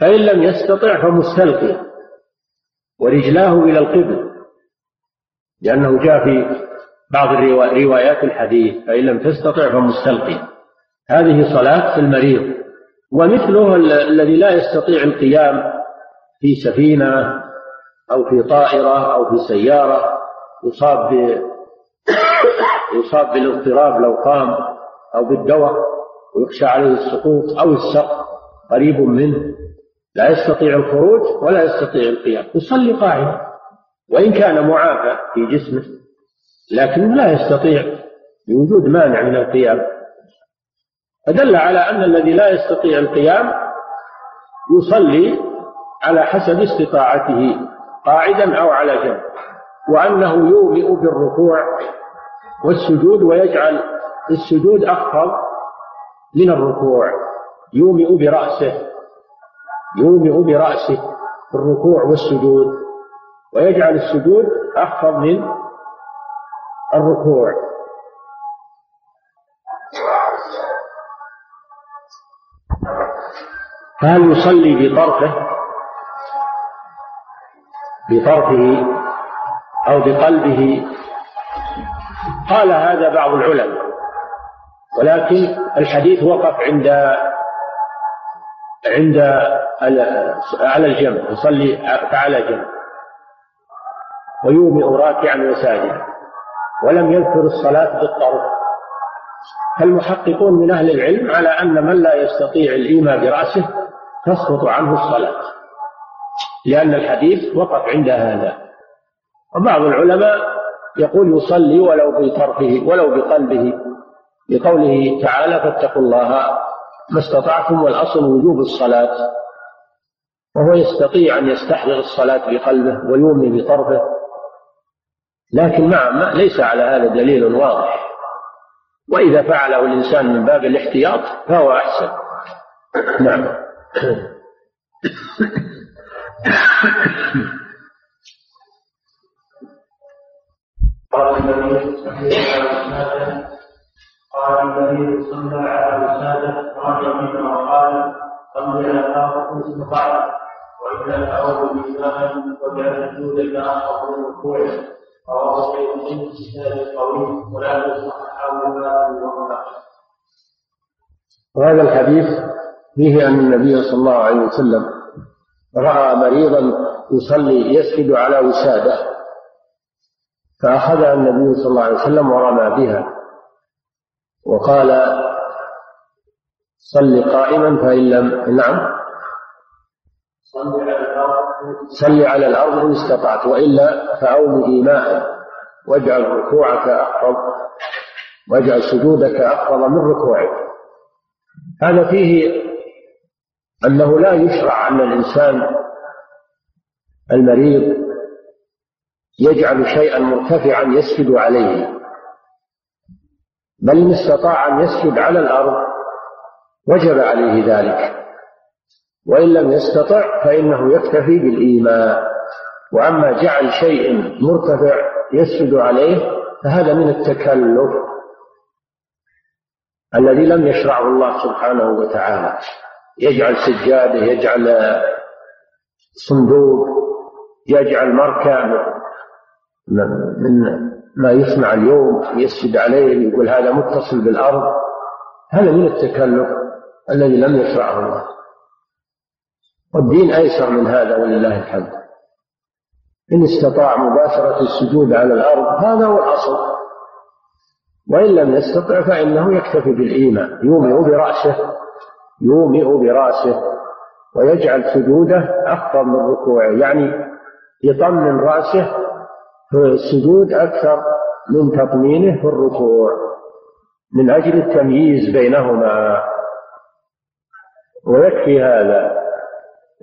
فإن لم يستطع فمستلقيا ورجلاه إلى القبلة لأنه جاء في بعض روايات الحديث فإن لم تستطع فمستلقيا هذه صلاة المريض ومثله الذي لا يستطيع القيام في سفينة أو في طائرة أو في سيارة يصاب ب يصاب بالاضطراب لو قام أو بالدواء ويخشى عليه السقوط أو السقط قريب منه. لا يستطيع الخروج ولا يستطيع القيام. يصلي قاعدا وإن كان معافى في جسمه لكنه لا يستطيع لوجود مانع من القيام. فدل على أن الذي لا يستطيع القيام يصلي على حسب استطاعته قاعدا أو على جنب. وأنه يومئ بالركوع والسجود ويجعل السجود أخفض من الركوع. يومئ برأسه يومئ برأسه في الركوع والسجود ويجعل السجود أخفض من الركوع. فهل يصلي بطرفه بطرفه أو بقلبه. قال هذا بعض العلماء ولكن الحديث وقف عند عند على الجنب يصلي فعلى جنب ويومئ راكعا وساجدا ولم يذكر الصلاة بالطرف. فالمحققون من أهل العلم على أن من لا يستطيع الإيماء برأسه تسقط عنه الصلاة. لأن الحديث وقف عند هذا. وبعض العلماء يقول يصلي ولو بطرفه ولو بقلبه لقوله تعالى فاتقوا الله ما استطعتم والأصل وجوب الصلاة. وهو يستطيع أن يستحضر الصلاة بقلبه ويومي بطرفه. لكن مع ما ليس على هذا دليل واضح. وإذا فعله الإنسان من باب الاحتياط فهو أحسن. نعم. قال النبي صلى عليه وسلم رجل منه وقال صلي على الأرض استطعت واذا تعود بإسلام وجعل الجود إلى اخر الركوع. رواه مسلم في كتاب القوي ولا يصححه ما وهذا الحديث فيه أن النبي صلى الله عليه وسلم رأى مريضا يصلي يسجد على وسادة فأخذها النبي صلى الله عليه وسلم ورمى بها. وقال صل قائما فإن لم نعم. صل على الأرض إن استطعت وإلا فأوم إيماء واجعل ركوعك أخفض واجعل سجودك أخفض من ركوعك. هذا فيه أنه لا يشرع أن الإنسان المريض يجعل شيئا مرتفعا يسجد عليه بل إن استطاع أن يسجد على الأرض وجب عليه ذلك. وإن لم يستطع فإنه يكتفي بالإيماء. وأما جعل شيء مرتفع يسجد عليه فهذا من التكلف الذي لم يشرعه الله سبحانه وتعالى. يجعل سجاده يجعل صندوق يجعل مركب من ما يسمع اليوم يسجد عليه يقول هذا متصل بالأرض. هذا من التكلف الذي لم يشرعه الله. والدين أيسر من هذا ولله الحمد. إن استطاع مباشرة السجود على الأرض هذا هو الأصل. وإن لم يستطع فإنه يكتفي بالإيمان يومئ برأسه. يومئ برأسه ويجعل سجوده أخفض من ركوعه يعني يطمن رأسه في السجود أكثر من تطمينه في الركوع من أجل التمييز بينهما. ويكفي هذا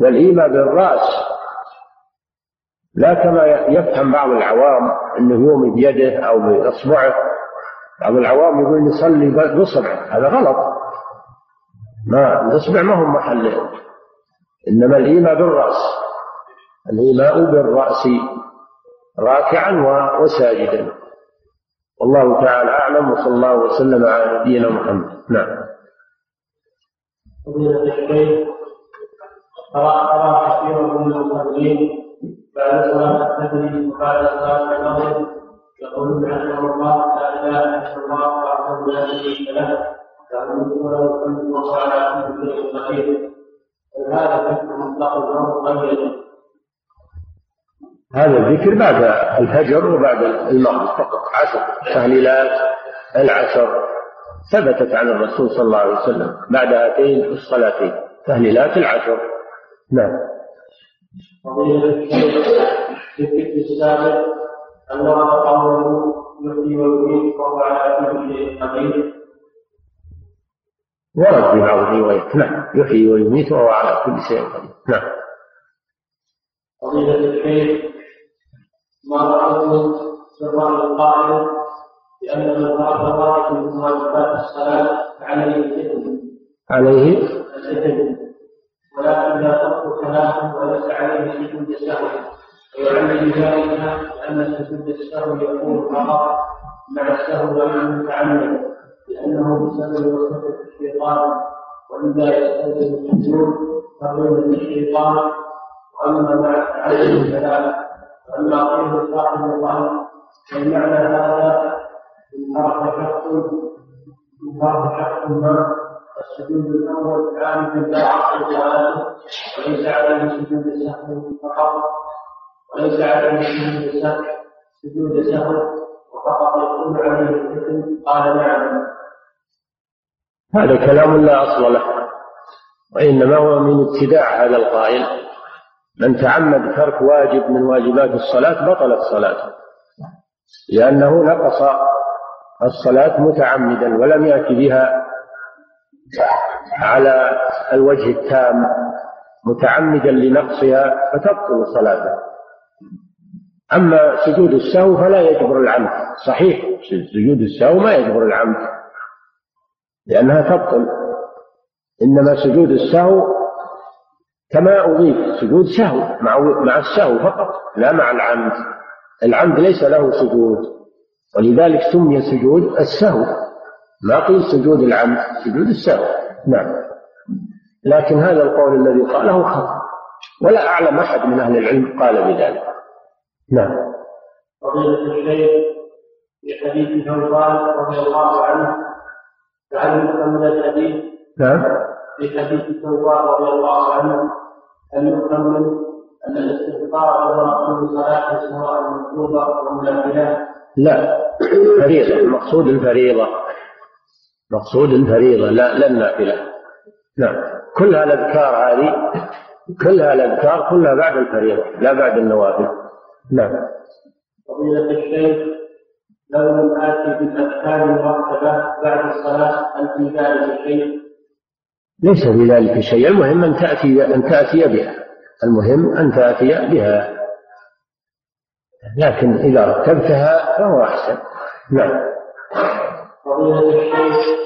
والإيمان بالرأس لا كما يفهم بعض العوام أنه يومي بيده أو بإصبعه بعض العوام يقول يصلي بإصبعه هذا غلط. ما الإصبع ما هو محله إنما الإيمان بالرأس. الإيماء بالرأس راكعا وساجدا. والله تعالى أعلم وصلى الله وسلم على نبينا محمد. نعم. فضيلة الشيخ ترى كثيرا من المصلين بعد صلاة الفجر وبعد صلاة المغرب يقولون رحمه الله لا إله إلا الله وحده لا شريك له. يعبدون ويصلون وعلى كل شيء قدير هذا فكر مطلق الامر هذا الذكر بعد الفجر وبعد المغرب فقط. عشر تهليلات العشر ثبتت عن الرسول صلى الله عليه وسلم. بعد هاتين الصلاتين تهليلات العشر. نعم. في الفكر السابق أن قوله يحيي ويميت وهو على كل شيء قدير ورد في بعض الروايات. نعم. يحيي ويميت وهو على كل شيء قدير. نعم. فضيلة الشيخ ما رأيتم سر القائل بأن من ترك من واجبات الصلاة عليه الإثم عليه؟ الإثم ولكن لا ترك كلام وليس عليه سجود سهو ويعلم ذلك أن سجود السهو يكون فقط مع السهو غير المتعمد لأنه بسبب وسوسة الشيطان ولذا يستلزم السجود تقويم الشيطان وأما مع التعلم فلا أما قيل صاحب الظن فالمعنى هذا؟ إن ترك شخص إن ترك شخص ما؟ السجود الأول عام لا عقل صلاته وليس عليه سجود سهو فقط وليس عليه سجود سهو سجود سهو وفقط يكون عليه الإثم قال نعم. هذا كلام لا أصل له وإنما هو من ابتداع هذا القائل. من تعمد ترك واجب من واجبات الصلاة بطلت صلاته لأنه نقص الصلاة متعمدا ولم يأتي بها على الوجه التام متعمدا لنقصها فتبطل صلاته. أما سجود السهو فلا يجبر العمد صحيح سجود السهو ما يجبر العمد. لأنها تبطل. إنما سجود السهو كما أضيف سجود سهو مع مع السهو فقط لا مع العمد. العمد ليس له سجود. ولذلك سمي سجود السهو. ما قيل سجود العمد سجود السهو. نعم. لكن هذا القول الذي قاله خطأ. ولا أعلم أحد من أهل العلم قال بذلك. نعم. فضيلة الشيخ في حديث ثوبان رضي الله عنه تعلم من الحديث نعم. في حديث ثوبان رضي الله عنه أن يفهم أن الاستغفار وراء كل صلاة سواء مطلوبة أو منافلة لا. فريضة. المقصود الفريضة مقصود الفريضة لا لا النافلة نعم. كلها الأذكار هذه كلها الأذكار كلها بعد الفريضة لا بعد النوافل. نعم. فضيلة الشيخ لو لم آتي بالأذكار المرتبة بعد الصلاة هل في ذلك شيء؟ ليس في ذلك شيء. المهم أن تأتي أن تأتي بها. المهم أن تأتي بها. لكن إذا رتبتها فهو أحسن. نعم. فضيلة الشيخ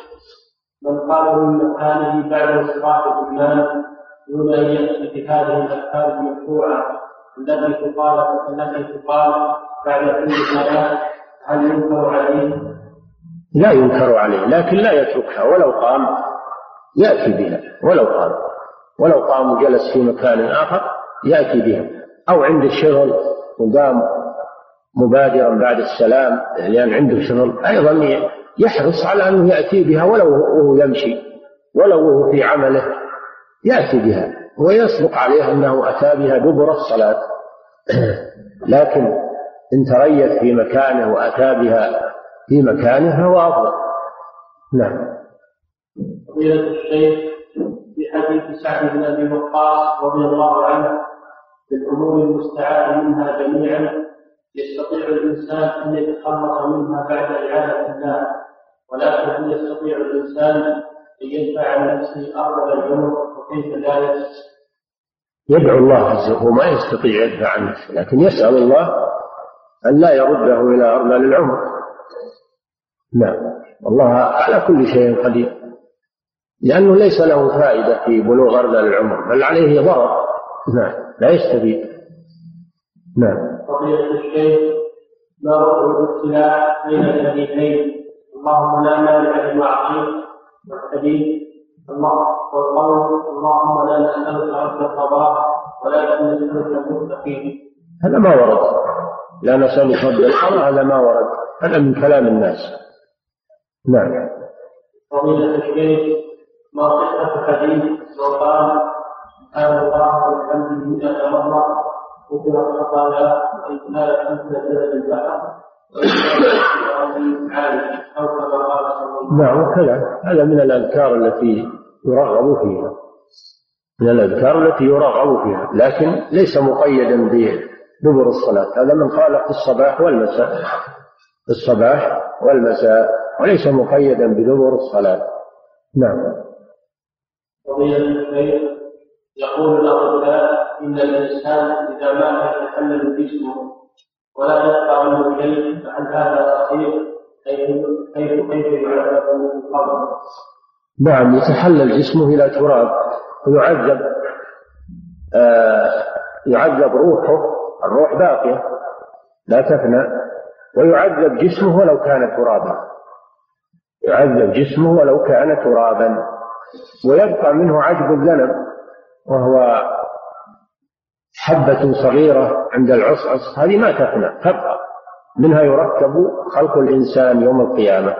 من قال من مكانه بعد انصراف الإمام دون أن يأتي بهذه الأذكار المشروعة التي تقال التي تقال بعد كل صلاة هل ينكر عليه؟ لا ينكر عليه لكن لا يتركها ولو قام يأتي بها ولو قام ولو قام وجلس في مكان آخر يأتي بها أو عند الشغل وقام مبادرا بعد السلام لأن عنده شغل أيضا يحرص على أنه يأتي بها ولو وهو يمشي ولو وهو في عمله يأتي بها ويصدق عليه أنه أتى بها دبر الصلاة لكن إن تريث في مكانه وأتى بها في مكانه فهو أفضل نعم. فضيلة الشيخ في حديث سعد بن أبي وقاص رضي الله عنه في الأمور المستعاذ منها جميعا يستطيع الإنسان أن يتخلص منها بعد إعادة الله. ولكن هل يستطيع الإنسان أن يدفع عن نفسه ارض العمر وكيف ذلك؟ يدعو الله عز وجل ما يستطيع يدفع عن نفسه لكن يسأل الله أن لا يرده إلى أرض العمر نعم. والله على كل شيء قدير. لأنه ليس له فائدة في بلوغ أرض العمر بل عليه ضرر. نعم. لا يستفيد. نعم. فضيلة الشيخ ما وقع الابتلاء بين الحديثين اللهم لا مانع لما أعطيت. والحديث الله والقول اللهم لا نسألك رد القضاء ولكن نسألك المتقين هذا ما ورد. لا نسألك رد القضاء هذا ما ورد. هذا من كلام الناس. نعم. فضيلة الشيخ ما صحة حديث لو قال سبحان الله والحمد لله مرة خطاياه وإن كانت مثل البحر. نعم وكذا هذا من الأذكار التي يرغب فيها. من الأذكار التي يرغب فيها. لكن ليس مقيدا بدبر الصلاة هذا من قال في الصباح والمساء في الصباح والمساء وليس مقيدا بدبر الصلاة نعم يقول الأطباء إن الإنسان إذا مات يتحلل جسمه ولا يبقى منه شيء فهل هذا صحيح؟ كيف كيف يعذب القبر؟ نعم يتحلل جسمه إلى تراب ويعذب آه يعذب روحه الروح باقية لا تفنى ويعذب جسمه ولو كان ترابا. يعذب جسمه ولو كان ترابا. ويبقى منه عجب الذنب وهو حبة صغيرة عند العصعص. هذه ما تفنى تبقى. منها يركب خلق الإنسان يوم القيامة.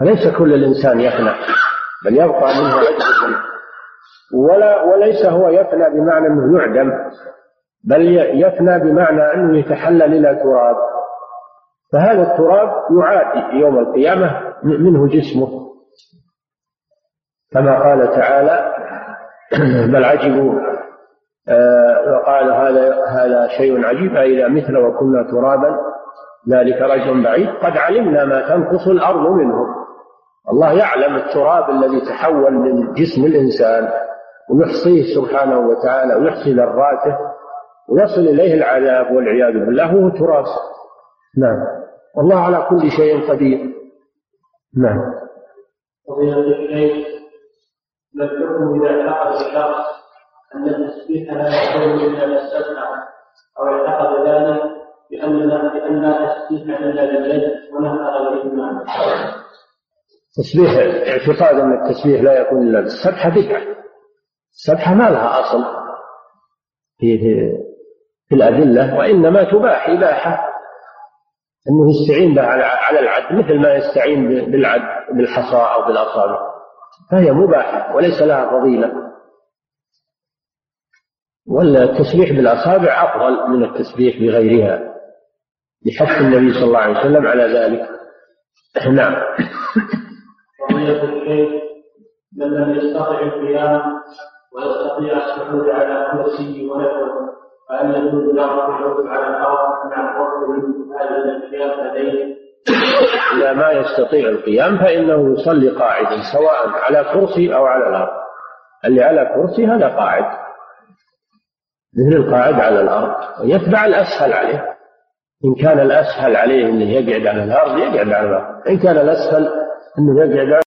فليس كل الإنسان يفنى بل يبقى منه عجب الذنب. ولا وليس هو يفنى بمعنى أنه يعدم. بل يفنى بمعنى أنه يتحلل إلى تراب فهذا التراب يعاد يوم القيامة منه جسمه. كما قال تعالى بل عجبوا آه، وقال هذا هذا شيء عجيب أئذا مثل وكنا ترابا. ذلك رجل بعيد. قد علمنا ما تنقص الأرض منهم الله يعلم التراب الذي تحول من جسم الإنسان ويحصيه سبحانه وتعالى ويحصي ذراته. ويصل إليه العذاب والعياذ بالله وهو تراث. نعم. والله على كل شيء قدير. نعم. فضيلة الشيخ ما الحكم إذا اعتقد الشخص أن التسبيح لا يكون إلا للسبعة أو اعتقد ذلك بأن بأن لا تسبيح إلا لليد ونفذ الإيمان. تسبيح اعتقاد أن التسبيح لا يكون إلا بالسبحة بدعة السبحة ما لها أصل. في في الأدلة وإنما تباح إباحة. أنه يستعين على العد مثل ما يستعين بالعد بالحصى أو بالأصابع. فهي مباحة وليس لها فضيلة. والتسبيح بالأصابع أفضل من التسبيح بغيرها لحث النبي صلى الله عليه وسلم على ذلك. نعم. الشيخ من لم يستطع القيام ويستطيع السجود على كرسي ونحوه فهل يجوز له على الأرض مع لديه؟ إذا ما يستطيع القيام فإنه يصلي قاعدا سواء على كرسي أو على الأرض. اللي على كرسي هذا قاعد. مثل القاعد على الأرض. يتبع الأسهل عليه. إن كان الأسهل عليه أنه يقعد على الأرض يقعد على الأرض. إن كان الأسهل أنه يقعد على